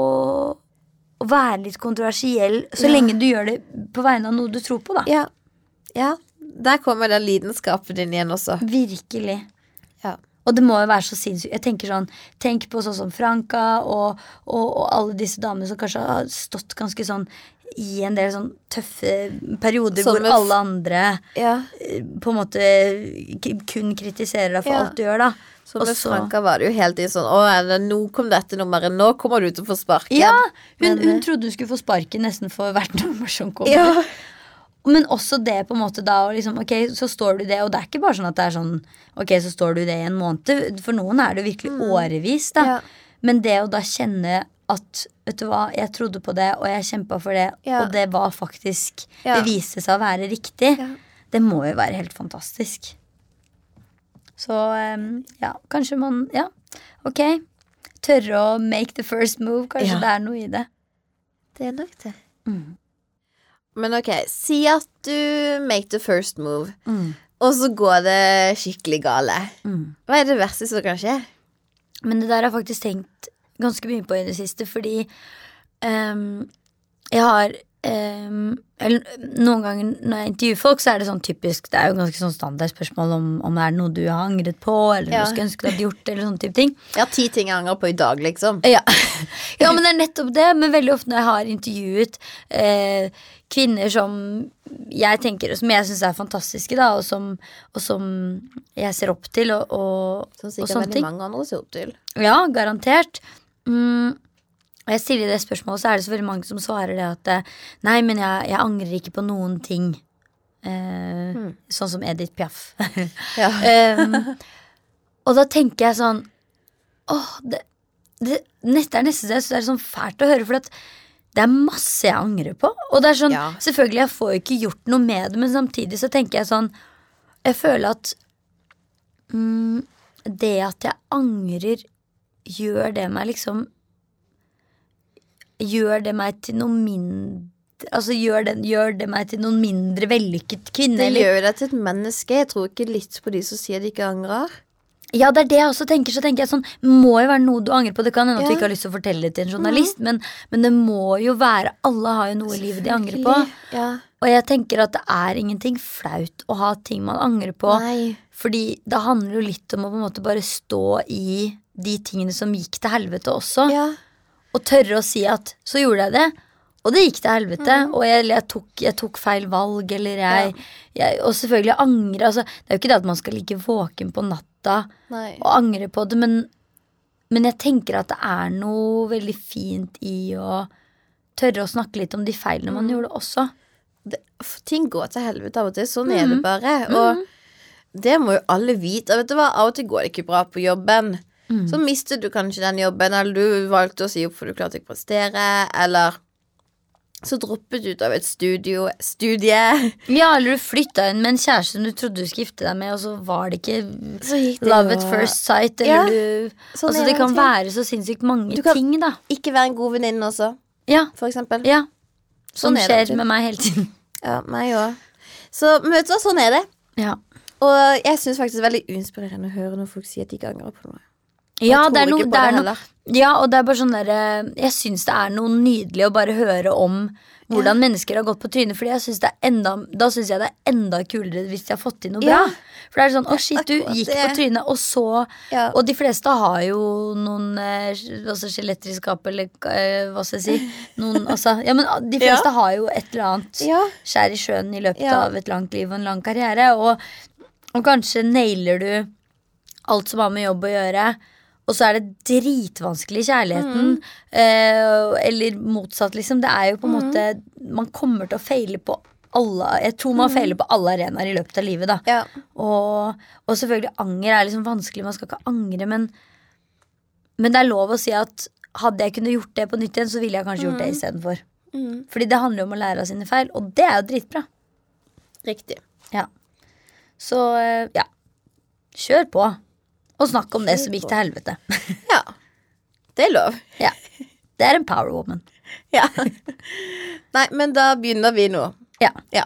å, være litt kontroversiell så Ja. lenge du gjør det på vegne av noe du tror på, da. Ja. ja. Der kommer den lidenskapen din igjen også. Virkelig. Ja. Og det må jo være så sinnssykt. Jeg tenker sånn, Tenk på sånn som Franka og, og, og alle disse damene som kanskje har stått ganske sånn i en del sånn tøffe perioder Sånn hvor med alle andre Ja. eh, på en måte kun kritiserer deg for alt du gjør, da. Så med Franka var det jo helt i sånn Å, nå kom dette nummeret. Nå kommer du til å få sparken. Ja, hun, Men, hun eh, trodde hun skulle få sparken nesten for hvert [LAUGHS] nummer som kommer. Ja. Men også det på en måte da liksom, Ok, så står du det, og det er ikke bare sånn at det er sånn Ok, så står du det i en måned. For noen er det virkelig årevis, da. Mm. Ja. Men det å da kjenne at Vet du hva, jeg trodde på det, og jeg kjempa for det, Ja. og det var faktisk Ja. Det viste seg å være riktig. Ja. Det må jo være helt fantastisk. Så ja, kanskje man Ja, ok. Tørre å make the first move. Kanskje Ja. det er noe i det. Det er nok det. Mm. Men ok, si at du make the first move, Mm. og så går det skikkelig gale. Mm. Hva er det verste som kan skje? Men det der har jeg faktisk tenkt ganske mye på i det siste, fordi um, jeg har eller, Noen ganger når jeg intervjuer folk, så er det sånn typisk Det er jo ganske sånn standardspørsmål om, om det er noe du har angret på, eller Ja. du skulle ønske du hadde gjort, eller sånne type ting. Jeg har ti ting jeg angrer på i dag, liksom. Ja. [LAUGHS] ja, men det er nettopp det. Men veldig ofte når jeg har intervjuet eh, kvinner som jeg tenker Som jeg syns er fantastiske, da, og som, og som jeg ser opp til, og, og, Som og sikkert veldig mange andre ser opp til. Ja, garantert. Mm, og jeg stiller det spørsmålet, så er det så veldig mange som svarer det at eh, Nei, men jeg, jeg angrer ikke på noen ting. Eh, Sånn som Edith Piaf. [LAUGHS] um, og da tenker jeg sånn Åh, det, det, nett- det er nesten så det er sånn fælt å høre, for at det er masse jeg angrer på. Og det er sånn, Ja. selvfølgelig, jeg får jo ikke gjort noe med det, men samtidig så tenker jeg sånn Jeg føler at mm, det at jeg angrer, gjør det meg liksom Gjør det meg til noe mindre Altså gjør det, gjør det meg til noen mindre vellykket kvinne? Det gjør deg til et menneske. Jeg tror ikke litt på de som sier de ikke angrer. Ja, det er det jeg også tenker. Så tenker jeg sånn, Må jo være noe du angrer på. Det kan hende at du Mhm. ikke har lyst til å fortelle det til en journalist, men, men det må jo være Alle har jo noe i livet de angrer på. Ja. Og jeg tenker at det er ingenting flaut å ha ting man angrer på. Nei. Fordi det handler jo litt om å på en måte bare stå i de tingene som gikk til helvete også. Ja. Og tørre å si at så gjorde jeg det, og det gikk til helvete. Mm. Og jeg, jeg, tok, jeg tok feil valg, eller jeg, jeg Og selvfølgelig angre. Altså, det er jo ikke det at man skal ligge våken på natta Nei. og angre på det, men, men jeg tenker at det er noe veldig fint i å tørre å snakke litt om de feilene man gjorde også. Det, ting går til helvete av og til. Sånn er det Mhm. bare. Og det må jo alle vite. Vet du hva? Av og til går det ikke bra på jobben. Mhm. Så mistet du kanskje den jobben, eller du valgte å si opp for du klarte ikke å prestere, eller så droppet du ut av et studio, studie. [LAUGHS] Ja, eller du flytta inn med en kjæreste du trodde du skulle gifte deg med, og så var det ikke det love at first sight, eller Ja, du sånn Altså, det kan ting. være så sinnssykt mange Du kan- ting, da. Ikke være en god venninne også, Ja, for eksempel. ja. Sånn, Sånn skjer det med meg hele tiden. [LAUGHS] Ja, meg òg. Så vet du hva, sånn er det. Ja. Og jeg syns faktisk det er veldig uinspirerende å høre når folk sier at de ikke angrer på noe. Ja, det er noe, det er noe. Ja, og det er bare sånn derre Jeg syns det er noe nydelig å bare høre om hvordan mennesker har gått på trynet. Fordi synes det enda Da syns jeg det er enda kulere hvis de har fått til noe Ja. bra. For det er sånn Å, shit, du gikk på trynet, og så Ja. Og de fleste har jo noen eh, altså skjeletter i skapet, eller eh, hva skal jeg si Noen, [LAUGHS] altså Ja, men de fleste Ja. har jo et eller annet skjær i sjøen i løpet av et langt liv og en lang karriere. Og, og kanskje nailer du alt som har med jobb å gjøre. Og så er det dritvanskelig i kjærligheten. Eh, eller motsatt, liksom. Det er jo på en måte Man kommer til å feile på alle Jeg tror man feiler på alle arenaer i løpet av livet, da. Ja. Og, og selvfølgelig, anger er liksom vanskelig. Man skal ikke angre, men, men det er lov å si at hadde jeg kunnet gjort det på nytt igjen, så ville jeg kanskje gjort det istedenfor. Mm. Fordi det handler jo om å lære av sine feil, og det er jo dritbra. Riktig. Ja. Så eh, ja. Kjør på. Og snakk om det som gikk til helvete. Ja. Det er lov. [LAUGHS] Ja. Det er en power woman. [LAUGHS] Ja. Nei, men da begynner vi nå. Ja. Ja.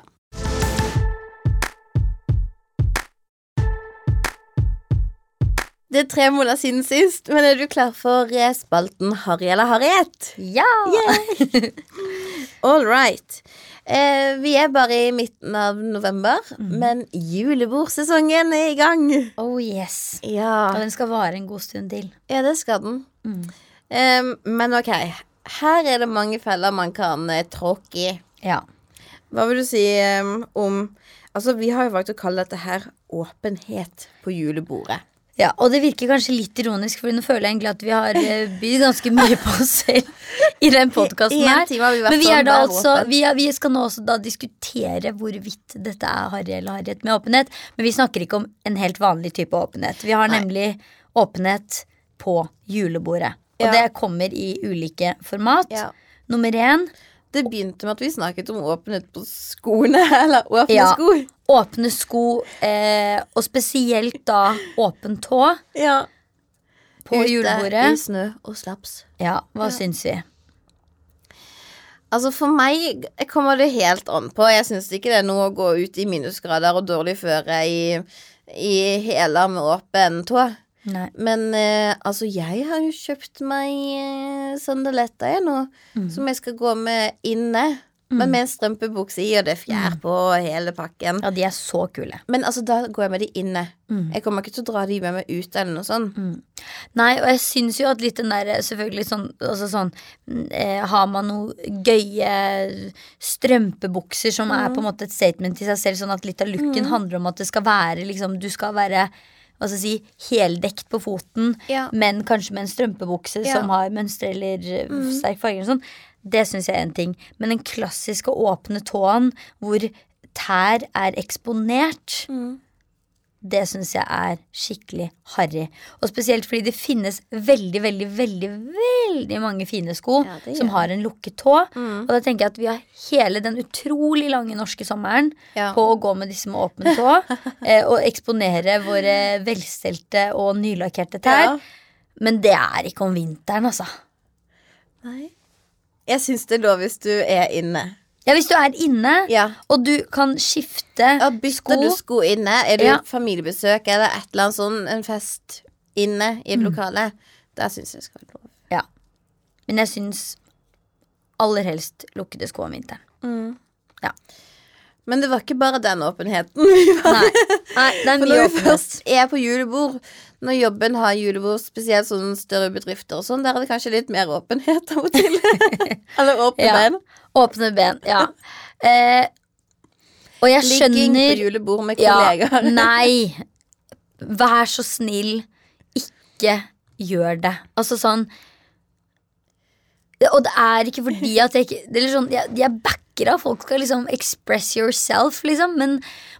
Det er tre måneder siden sist, men er du klar for spalten Harry eller Harriet? Ja! [LAUGHS] All right. Eh, vi er bare i midten av november, men julebordsesongen er i gang. Oh yes. Ja, Og den skal vare en god stund til. ja det skal den. Mm. Eh, men ok, her er det mange feller man kan eh, tråkke i. Ja. Hva vil du si om Altså, vi har jo valgt å kalle dette her åpenhet på julebordet. Ja. Og det virker kanskje litt ironisk, for nå føler jeg egentlig at vi har eh, bydd ganske mye på oss selv i den podkasten her. vi Men vi, sånn, er da vær altså, vi, er, vi skal nå også da diskutere hvorvidt dette er harry eller harriet med åpenhet. Men vi snakker ikke om en helt vanlig type åpenhet. Vi har Nei. nemlig åpenhet på julebordet. Og Ja. det kommer i ulike format. Ja. Nummer én Det begynte med at vi snakket om åpenhet på skoene, [LAUGHS] eller åpne Ja. sko. Åpne sko, eh, og spesielt da åpen tå Ja. på Ute julebordet. i snø og slaps. Ja, hva Ja. syns vi? Altså For meg kommer det helt an på. Jeg syns ikke det er noe å gå ut i minusgrader og dårlig føre i, i hæler med åpen tå. Nei. Men eh, altså, jeg har jo kjøpt meg eh, sandaletter, jeg nå, Mm. som jeg skal gå med inne. Men med en strømpebukse i, og det er fjær på og hele pakken. Ja, de er så kule. Men altså, da går jeg med de inne. Mm. Jeg kommer ikke til å dra de med meg ut eller noe sånt. Nei, og jeg syns jo at litt den der Selvfølgelig sånn, altså sånn mm, eh, Har man noe gøye strømpebukser som er på en måte et statement til seg selv, sånn at litt av looken handler om at det skal være liksom Du skal være hva skal jeg si, heldekt på foten, Ja. men kanskje med en strømpebukse Ja. som har mønstre eller eh, sterk farge. eller sånn. Det syns jeg er en ting. Men den klassiske åpne tåen hvor tær er eksponert, det syns jeg er skikkelig harry. Og spesielt fordi det finnes veldig, veldig, veldig veldig mange fine sko Ja, som har en lukket tå. Mm. Og da tenker jeg at vi har hele den utrolig lange norske sommeren Ja. på å gå med disse med åpen tå. [LAUGHS] eh, og eksponere våre velstelte og nylakkerte tær. Ja. Men det er ikke om vinteren, altså. Nei. Jeg syns det er lov hvis du er inne. Ja, Hvis du er inne, Ja. og du kan skifte Ja, bytter sko du sko inne? Er du Ja. familiebesøk eller et eller annet sånn, en fest inne i et Mm. lokale? Der syns jeg det skal være lov. Ja. Men jeg syns aller helst lukkede sko om vinteren. Mm. Ja. Men det var ikke bare den åpenheten. Nei, Nei det er For mye når vi først er på julebord, når jobben har julebord, spesielt sånne større bedrifter og sånn, der er det kanskje litt mer åpenhet av og til. [LAUGHS] Eller åpne Ja. ben. Åpne ben, ja. Eh, og jeg Ligging på julebord med ja, kollegaer. [LAUGHS] Nei. Vær så snill, ikke gjør det. Altså sånn Og det er ikke fordi at jeg ikke det er litt sånn, jeg, jeg backer av folk skal liksom express yourself, liksom, men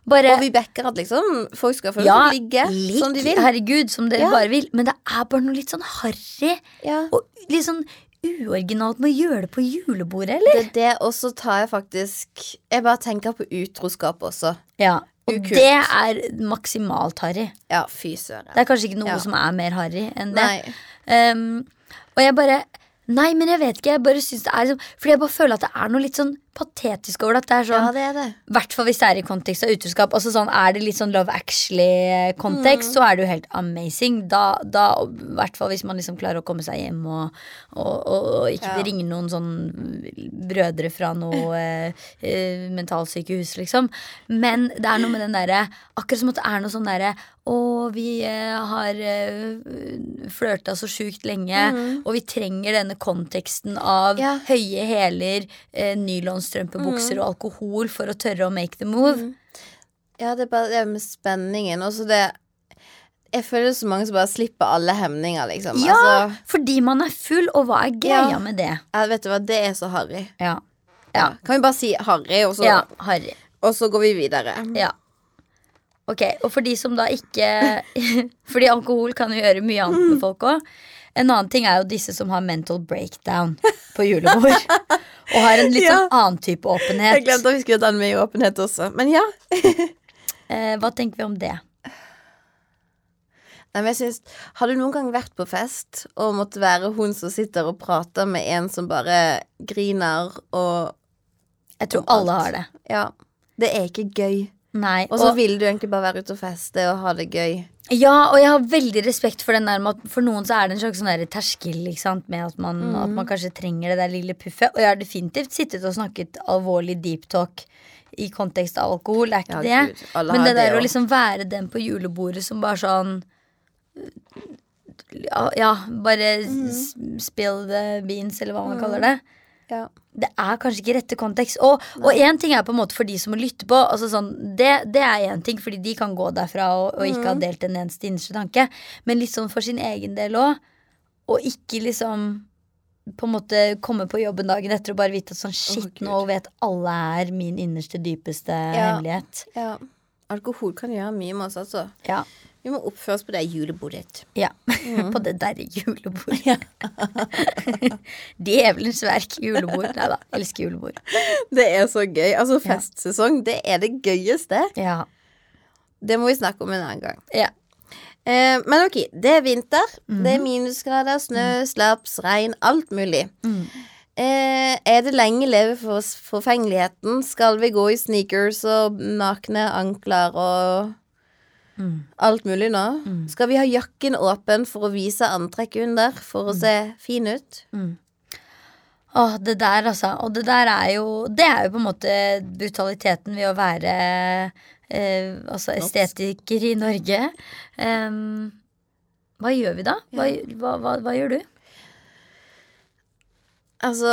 bare Og vi backer at liksom folk skal få ja, ligge lik, som de vil. herregud, som dere Ja. bare vil. Men det er bare noe litt sånn harry Ja. og litt sånn uoriginalt med å gjøre det på julebordet, eller? Det er det, og så tar jeg faktisk Jeg bare tenker på utroskap også. Ja. Og Ukult. det er maksimalt harry. Ja, fy søren. Det er kanskje ikke noe Ja. som er mer harry enn det. Um, og jeg bare Nei, men jeg vet ikke. Jeg bare synes det er liksom Fordi jeg bare føler at det er noe litt sånn patetisk over det. Det er sånn Ja, det er det. Hvert fall hvis det er i kontekst av utroskap. Altså sånn, Er det litt sånn Love Actually-kontekst, så er det jo helt amazing. Da, da hvert fall hvis man liksom klarer å komme seg hjem og, og, og, og ikke Ja. ringe noen sånn brødre fra noe [LAUGHS] eh, eh, mentalsykehus, liksom. Men det er noe med den derre Akkurat som at det er noe sånn derre og vi eh, har eh, flørta så sjukt lenge, og vi trenger denne konteksten av Ja. høye hæler, eh, nylonstrømpebukser og alkohol for å tørre å make the move. Ja, det er bare det med spenningen. Og så det Jeg føler er så mange som bare slipper alle hemninger, liksom. Ja, Altså, fordi man er full, og hva er greia Ja. med det? Ja, vet du hva, det er så harry. Ja. Ja. Kan vi bare si harry, og så, Ja, harry. og så går vi videre. Ja. Ok, og for de som da ikke [LAUGHS] Fordi alkohol kan jo gjøre mye annet med folk òg. En annen ting er jo disse som har mental breakdown på julebord. og har en litt sånn annen type åpenhet. Jeg glemte at vi skulle ha den med i åpenhet også. Men ja. Eh, hva tenker vi om det? Nei, men jeg synes, Har du noen gang vært på fest og måtte være hun som sitter og prater med en som bare griner og Jeg tror alle har det. Ja. Det er ikke gøy. Nei, Og så vil du egentlig bare være ute og feste og ha det gøy. Ja, og jeg har veldig respekt for den der med at for noen så er det en slags sånn terskel med at man, Mm. at man kanskje trenger det der lille puffet. Og jeg har definitivt sittet og snakket alvorlig deep talk i kontekst av alkohol. Det er ikke Ja, det. Men det der å liksom være den på julebordet som bare sånn Ja, ja bare Mm. spill the beans, eller hva man kaller det. Ja. Det er kanskje ikke rette kontekst. Og én ting er på en måte for de som må lytte på. Altså sånn, det, det er én ting, fordi de kan gå derfra og, og ikke Mm. ha delt en eneste innerste tanke. Men litt sånn for sin egen del òg. Og ikke liksom på en måte komme på jobben dagen etter og bare vite at sånn shit, oh, nå vet alle er min innerste, dypeste Ja. hemmelighet. ja. Alkohol kan gjøre mye med oss, altså. Ja. Vi må oppføre oss på det julebordet. ja. Mm. på det derre julebordet. [LAUGHS] Djevelens verk julebord. Nei da, elsker julebord. Det er så gøy. Altså, Ja. festsesong, det er det gøyeste. Ja. Det må vi snakke om en annen gang. ja. Eh, men ok, det er vinter. Det er Mhm. minusgrader, snø, slaps, regn, alt mulig. Mm. Eh, er det lenge leve for forfengeligheten? Skal vi gå i sneakers og nakne ankler og Mm. alt mulig nå? Skal vi ha jakken åpen for å vise antrekk under, for å se fin ut? Åh, det der, altså. Og det der er jo Det er jo på en måte brutaliteten ved å være eh, altså estetiker i Norge. Um, hva gjør vi da? Hva, hva, hva, hva gjør du? Altså,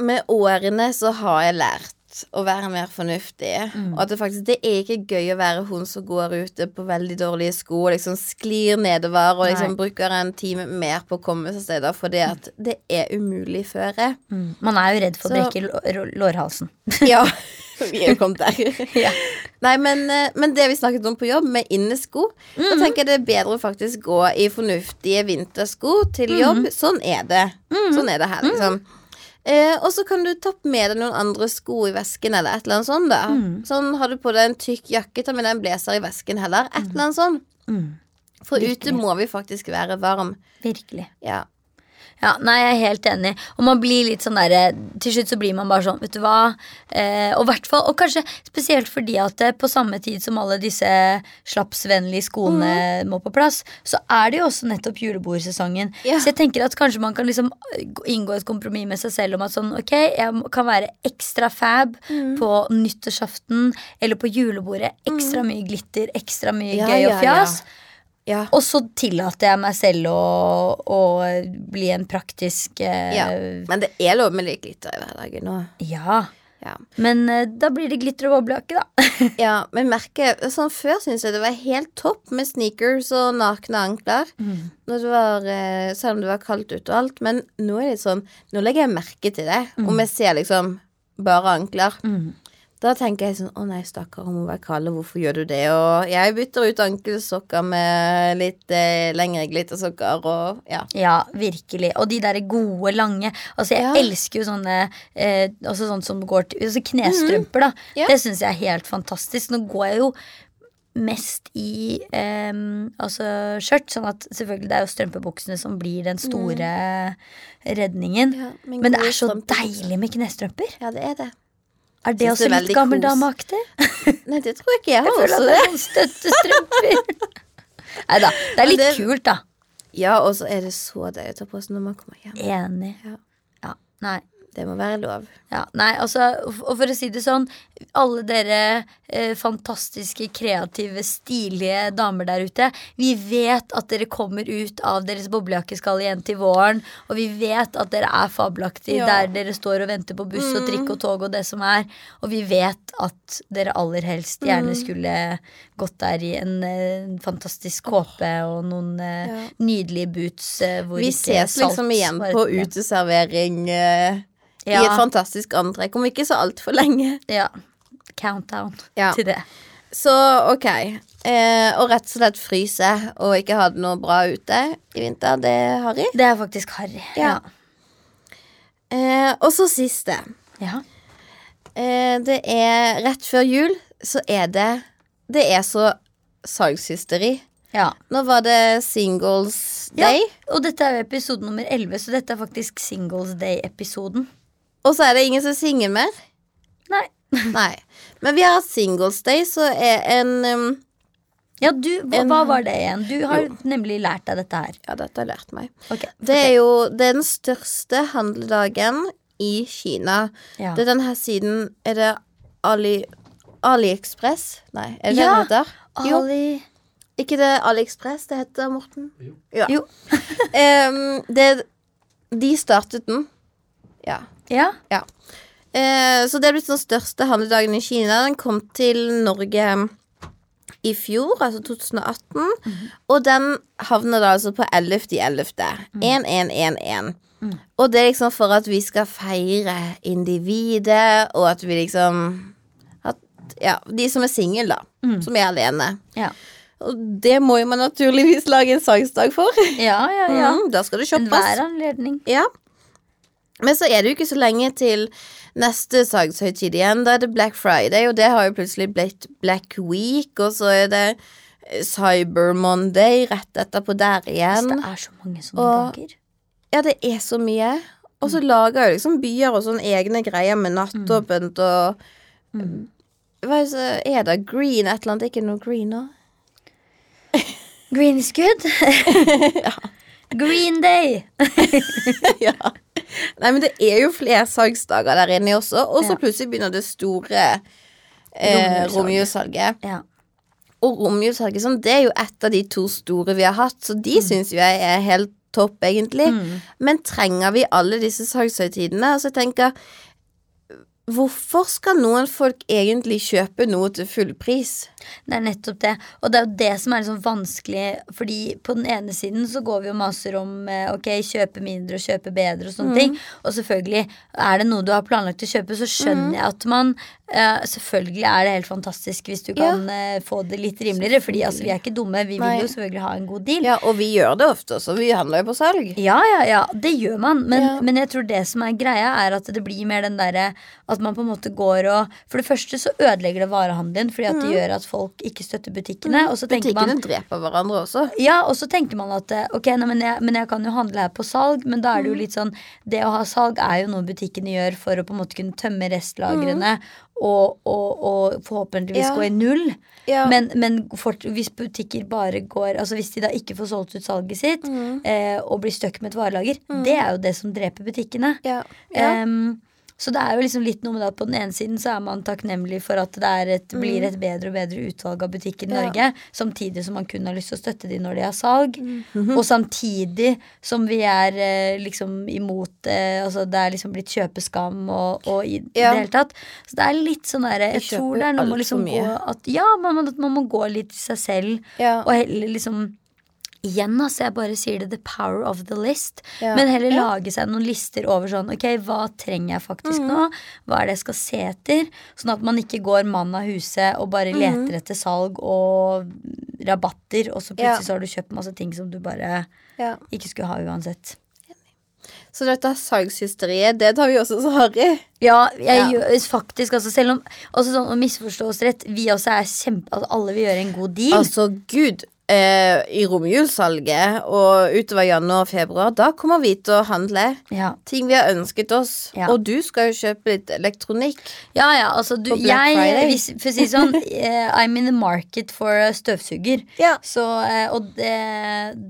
med årene så har jeg lært å være mer fornuftig. Mm. Og at det faktisk det er ikke gøy å være hun som går ute på veldig dårlige sko og liksom sklir nedover og liksom bruker en time mer på å komme seg steder fordi at det er umulig føre. Mm. Man er jo redd for å brekke lå- lå- lårhalsen. Ja, [LAUGHS] vi er jo kommet der. Ja. Nei, men, eh, men det vi snakket om på jobb, med innesko, da Mhm. tenker jeg det er bedre å faktisk gå i fornuftige vintersko til jobb. Mhm. Sånn er det. Sånn er det her, liksom. Eh, og så kan du ta med deg noen andre sko i vesken, eller et eller annet sånt, da. mm. Sånn, har du på deg en tykk jakke, ta med deg en blazer i vesken heller. Et eller annet sånt. Mm. For Virkelig. ute må vi faktisk være varm. Virkelig. Ja. Ja, nei, jeg er helt enig. Og man blir litt sånn derre Til slutt så blir man bare sånn, vet du hva. Eh, og hvert og kanskje spesielt fordi at det, på samme tid som alle disse slapsvennlige skoene må på plass, så er det jo også nettopp julebordsesongen. Ja. Så jeg tenker at kanskje man kan liksom inngå et kompromiss med seg selv om at sånn, ok, jeg kan være ekstra fab på nyttårsaften eller på julebordet. Ekstra mye glitter, ekstra mye Ja, gøy og fjas. Ja. Og så tillater jeg meg selv å, å bli en praktisk eh, ja. Men det er lov med litt glitter i hverdagen nå. ja. Ja. Men eh, da blir det glitter og boblejakke, da. [LAUGHS] Ja, men merke... Sånn før syntes jeg det var helt topp med sneakers og nakne ankler. Det var, eh, selv om det var kaldt ute og alt. Men nå er det sånn Nå legger jeg merke til det. Om jeg ser liksom bare ankler. Da tenker jeg sånn Å nei, stakkar, hun må være kald, hvorfor gjør du det? Og jeg bytter ut ankelsokker med litt eh, lengre glittersokker og ja. Ja, virkelig. Og de der gode, lange Altså, jeg Ja. elsker jo sånne eh, Også sånn som går til altså Knestrømper, da. Ja. Det syns jeg er helt fantastisk. Nå går jeg jo mest i eh, altså skjørt, sånn at selvfølgelig det er jo strømpebuksene som blir den store redningen. Ja, men Men det er så deilig med knestrømper. Ja, det er det. Er det også litt gammeldameaktig? [LAUGHS] Nei, det tror jeg ikke jeg [LAUGHS] har Jeg føler også at det er støttestrømper. [LAUGHS] Nei da. Det er litt det- kult, da. Ja, og så er det så deilig å ta på seg når man kommer hjem. Enig. Ja. Ja. Nei. Det må være lov. Ja, nei, altså, og for å si det sånn Alle dere eh, fantastiske, kreative, stilige damer der ute. Vi vet at dere kommer ut av deres boblejakkeskall igjen til våren Og vi vet at dere er fabelaktige Ja. Der dere står og venter på buss og trikk og tog og det som er. Og vi vet at dere aller helst gjerne skulle gått der i en eh, fantastisk kåpe Og noen eh, Ja. nydelige boots eh, hvor Vi ikke ses salt liksom igjen på uteservering eh, i et fantastisk antrekk om ikke så altfor lenge. Ja, countdown Ja. til det Så ok. Eh, og rett og slett fryse og ikke ha det noe bra ute i vinter. Det er harry. Det er faktisk harry. Ja. Eh, og så siste. Ja. Eh, det er rett før jul, så er det Det er så salgshysteri. ja. Nå var det Singles Ja, Day, og dette er jo episode nummer 11, så dette er faktisk Singles Day-episoden. og så er det ingen som synger mer. Nei. Nei. Men vi har Singles Day, så er en um, Ja, du, hva, En- hva var det igjen? Du har nemlig lært deg dette her. Ja, dette har jeg lært meg. Okay, Det er jo det er den største handledagen i Kina. Ja. Det er den her siden Er det Ali AliExpress? Nei, er det Ja. det heter? Jo, Ali ikke det AliExpress det heter, Morten? Jo. Ja. Jo. [LAUGHS] um, det, de startet den. Ja. Ja. ja. Eh, så det er blitt den største handledagen i Kina. Den kom til Norge i fjor, altså 2018. Og den havner da altså på 11.11. 1111. Og det er liksom for at vi skal feire individet, og at vi liksom at, Ja, de som er single, da. Som er alene. Ja. Og det må jo man naturligvis lage en sangsdag for. Ja, ja, ja. [LAUGHS] Mm, da skal det shoppes. Enhver anledning. Ja. Men så er det jo ikke så lenge til neste salgshøytid igjen. Da er det Black Friday, og det har jo plutselig blitt Black Week, og så er det eh, Cyber Monday rett etterpå der igjen igjen. det er så mange sånne Og- dager. Ja, det er så mye. Og så lager jo liksom byer og sånne egne greier med nattåpent og Hva er det er det? Green et eller annet? Ikke noe green nå? Green is good. Green Day. [LAUGHS] ja. Nei, men det er jo flere salgsdager der inne også, og så Ja. plutselig begynner det store eh, Romjulssalget. Ja. Og romjulssalget sånn, det er jo et av de to store vi har hatt, så de syns jo jeg er helt topp, egentlig. Men trenger vi alle disse salgshøytidene? Altså, jeg tenker Hvorfor skal noen folk egentlig kjøpe noe til full pris? Det er nettopp det. Og det er jo det som er liksom vanskelig, fordi på den ene siden så går vi og maser om eh, ok, kjøpe mindre og kjøpe bedre og sånne ting. Og selvfølgelig, er det noe du har planlagt å kjøpe, så skjønner jeg at man Uh, Selvfølgelig er det helt fantastisk hvis du kan uh, få det litt rimeligere, fordi altså, vi er ikke dumme. Vi Nei. vil jo selvfølgelig ha en god deal. Ja, og vi gjør det ofte også. Vi handler jo på salg. Ja, ja, ja, det gjør man. Men, Ja. men jeg tror det som er greia, er at det blir mer den derre at man på en måte går og For det første så ødelegger det varehandelen, fordi at det gjør at folk ikke støtter butikkene. Og så tenker man Butikkene dreper hverandre også. ja, og så tenker man at eh, ok, nei, men, jeg, men jeg kan jo handle her på salg, men da er det jo litt sånn Det å ha salg er jo noe butikkene gjør for å på en måte kunne tømme restlagrene og, og, og forhåpentligvis Ja. gå i null. Ja. Men, men fort, hvis butikker bare går Altså hvis de da ikke får solgt ut salget sitt eh, og blir stuck med et varelager, det er jo det som dreper butikkene. Ja. Ja. Så det er jo liksom litt noe med det at på den ene siden så er man takknemlig for at det er et, blir et bedre og bedre utvalg av butikker i Ja. Norge, samtidig som man kun har lyst til å støtte de når de har salg. Mhm. Og samtidig som vi er eh, liksom imot eh, Altså det er liksom blitt kjøpeskam og, og i Ja. det hele tatt. Så det er litt sånn derre Jeg tror det er noe med liksom gå at Ja, man, man, man må gå litt i seg selv Ja. og heller liksom Igjen, altså, jeg bare sier det the power of the list. Ja. Men heller Ja. lage seg noen lister over sånn Ok, hva trenger jeg Mm. faktisk nå? Hva er det jeg skal se etter? Sånn at man ikke går mann av huset og bare Mm. leter etter salg og rabatter, og så Ja. plutselig så har du kjøpt masse ting som du bare ja. ikke skulle ha uansett. Så dette salgshysteriet, det tar vi også så harry. Ja, jeg Ja. gjør faktisk altså Selv om altså sånn, å misforstå oss rett, vi også er kjempe altså, Alle vil gjøre en god deal. Altså, gud. Eh, I romjulssalget og utover januar og februar, da kommer vi til å handle ja. ting vi har ønsket oss. Ja. Og du skal jo kjøpe litt elektronikk. Ja, ja, altså du, jeg, hvis, For å si sånn, eh, I'm in the market for støvsuger. Ja. Så, eh, og det,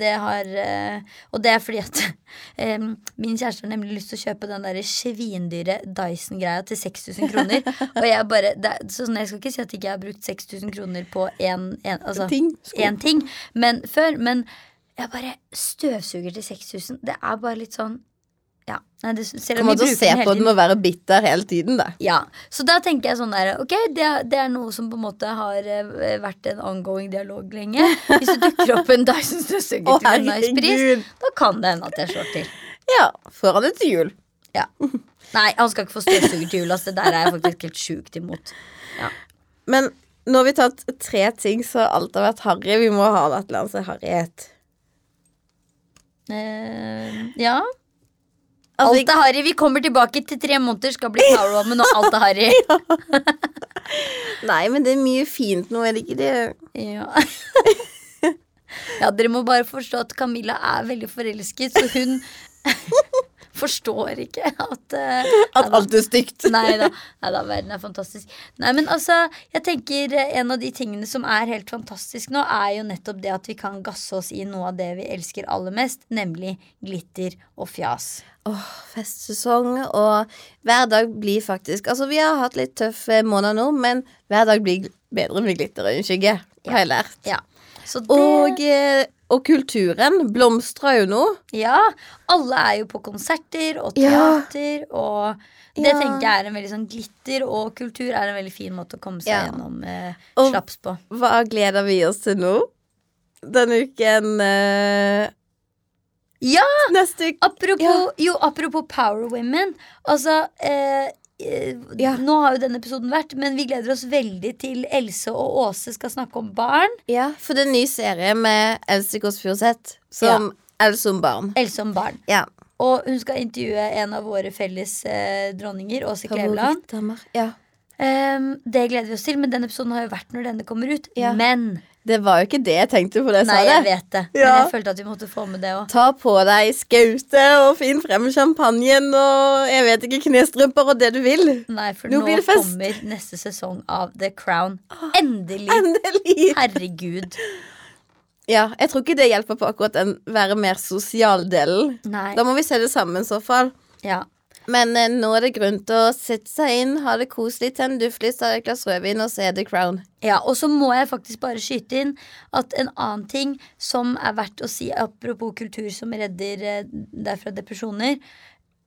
det har eh, Og det er fordi at eh, min kjæreste har nemlig lyst til å kjøpe den der svindyre Dyson-greia til 6000 kroner. Og jeg bare er- så sånn, Jeg skal ikke si at jeg ikke har brukt 6000 kroner på én altså, Ting. Ting men, før. Men jeg bare Støvsuger til 6000, det er bare litt sånn ja. Nei, det, selv om Kommer vi til å bruker se den hele på den tiden- og være bitter hele tiden, da. ja, så da tenker jeg sånn der Ok, det, er- det er noe som på en måte har eh, vært en ongoing dialog lenge. Hvis det dukker opp en Dyson støvsuger Å, til en nice pris, da kan det hende at jeg slår til. Ja. Får han det til jul? Ja. Nei, han skal ikke få støvsuger til jul. ass. Det der er jeg faktisk helt sjukt imot. Men nå har vi tatt tre ting så alt har vært harry. Vi må ha eller annet som er harryhet. Eh, ja. Altså, alt er harry. Vi kommer tilbake til tre måneder, skal bli Powerwoman, og alt er harry. [LAUGHS] Nei, men det er mye fint nå, er det ikke det? Ja. [LAUGHS] ja, dere må bare forstå at Camilla er veldig forelsket, så hun forstår ikke at uh, At alt er stygt. Nei da, verden er fantastisk. Nei, men altså, jeg tenker eh, En av de tingene som er helt fantastisk nå, er jo nettopp det at vi kan gasse oss i noe av det vi elsker aller mest, nemlig glitter og fjas. Åh, festsesong, og hver dag blir faktisk Altså, vi har hatt litt tøffe måneder nå, men hver dag blir bedre med glitter og skygge, har jeg lært. Ja. Så det, Og, eh, og kulturen blomstrer jo nå. ja, alle er jo på konserter og Ja. teater, og det Ja. tenker jeg er en veldig sånn glitter og kultur er en veldig fin måte å komme seg Ja. gjennom eh, Og- slaps på. Hva gleder vi oss til nå? Denne uken eh, Ja! Neste uke. Apropos, Ja. jo, apropos Power Women. Altså eh, Ja. Nå har jo denne episoden vært, men vi gleder oss veldig til Else og Åse skal snakke om barn. Ja, for det er en ny serie med Else Kåss Furuseth som Else om barn. Else om barn. Ja. Og hun skal intervjue en av våre felles eh, dronninger, Åse Kleveland. Ja. Um, det gleder vi oss til, men den episoden har jo vært når denne kommer ut. Ja. Men Det var jo ikke det jeg tenkte på det jeg Nei, sa jeg vet det. Men jeg følte at vi måtte få med det òg. Ta på deg skautet og finn frem champagnen og jeg vet ikke, knestrømper og det du vil. Nei, for Nå nå, det kommer neste sesong av The Crown. Endelig! Endelig! Herregud. Ja, jeg tror ikke det hjelper på akkurat den være mer sosial delen. Nei. Da må vi se det sammen i så fall. Ja. Men eh, nå er det grunn til å sette seg inn, ha det koselig, tenne duftlys, ta et glass rødvin og se The Crown. Ja, og så må jeg faktisk bare skyte inn at en annen ting som er verdt å si, apropos kultur som redder eh, deg fra depresjoner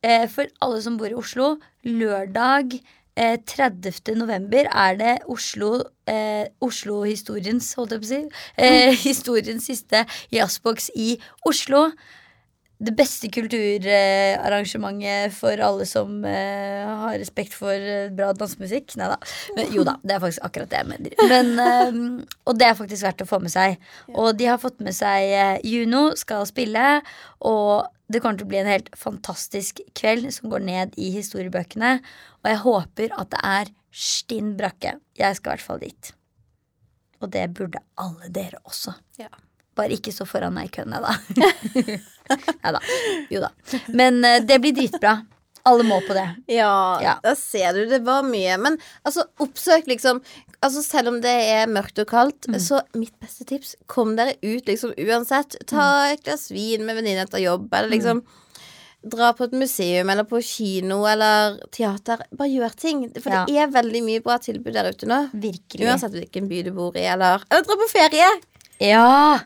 eh, For alle som bor i Oslo, lørdag eh, 30. november er det Oslo eh, Oslo-historiens, holdt jeg på å si, eh, [LAUGHS] historiens siste jazzbox i Oslo. Det beste kulturarrangementet for alle som eh, har respekt for eh, bra dansemusikk. Nei da. Jo da, det er faktisk akkurat det jeg mener. Men, eh, og det er faktisk verdt å få med seg. Og de har fått med seg eh, Juno skal spille, og det kommer til å bli en helt fantastisk kveld som går ned i historiebøkene. Og jeg håper at det er stinn brakke. Jeg skal i hvert fall dit. Og det burde alle dere også. Ja. Bare ikke så foran meg i køen, da. [LAUGHS] Nei da. Jo da. Men eh, det blir dritbra. Alle må på det. Ja, Ja. da ser du, det var mye. Men altså, oppsøk liksom Altså Selv om det er mørkt og kaldt, Mm. så mitt beste tips kom dere ut liksom uansett. Ta Mm. et glass vin med venninne etter jobb, eller liksom dra på et museum eller på kino eller teater. Bare gjør ting. For Ja. det er veldig mye bra tilbud der ute nå. Virkelig. Uansett hvilken by du bor i, eller Eller dra på ferie! Ja.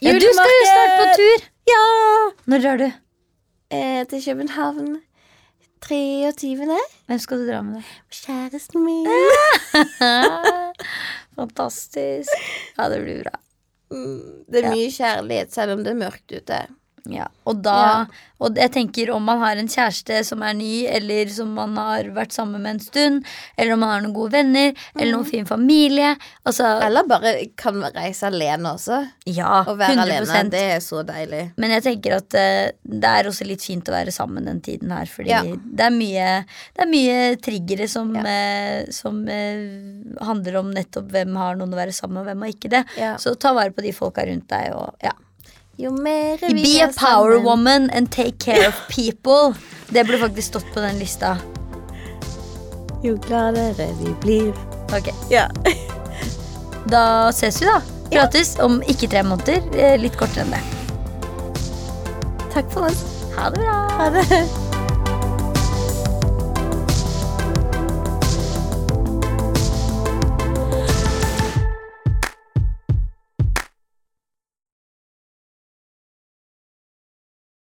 Du skal jo snart på tur. Ja! Når drar du? Eh, til København 23. Hvem skal du dra med deg? Kjæresten min. [LAUGHS] Fantastisk. Ja, det blir bra. Mm, Det er Ja. mye kjærlighet selv om det er mørkt ute. Ja, og da Ja. Og jeg tenker om man har en kjæreste som er ny, eller som man har vært sammen med en stund, eller om man har noen gode venner, eller noen fin familie Altså, Eller bare kan reise alene også. ja, Å være 100 alene, det er så deilig. Men jeg tenker at uh, det er også litt fint å være sammen den tiden her. Fordi Ja. det, er mye, det er mye triggere som, Ja. uh, som uh, handler om nettopp hvem har noen å være sammen med, og hvem har ikke det. Så ta vare på de folka rundt deg. Og, ja. Jo mer vi Be a er power sammen. woman and take care of people. Det burde faktisk stått på den lista. Jo gladere vi blir. Ok, Ja. Da ses vi, da. Prates om ikke tre måneder. eh, Litt kortere enn det. Takk for oss. Ha det bra. Ha det.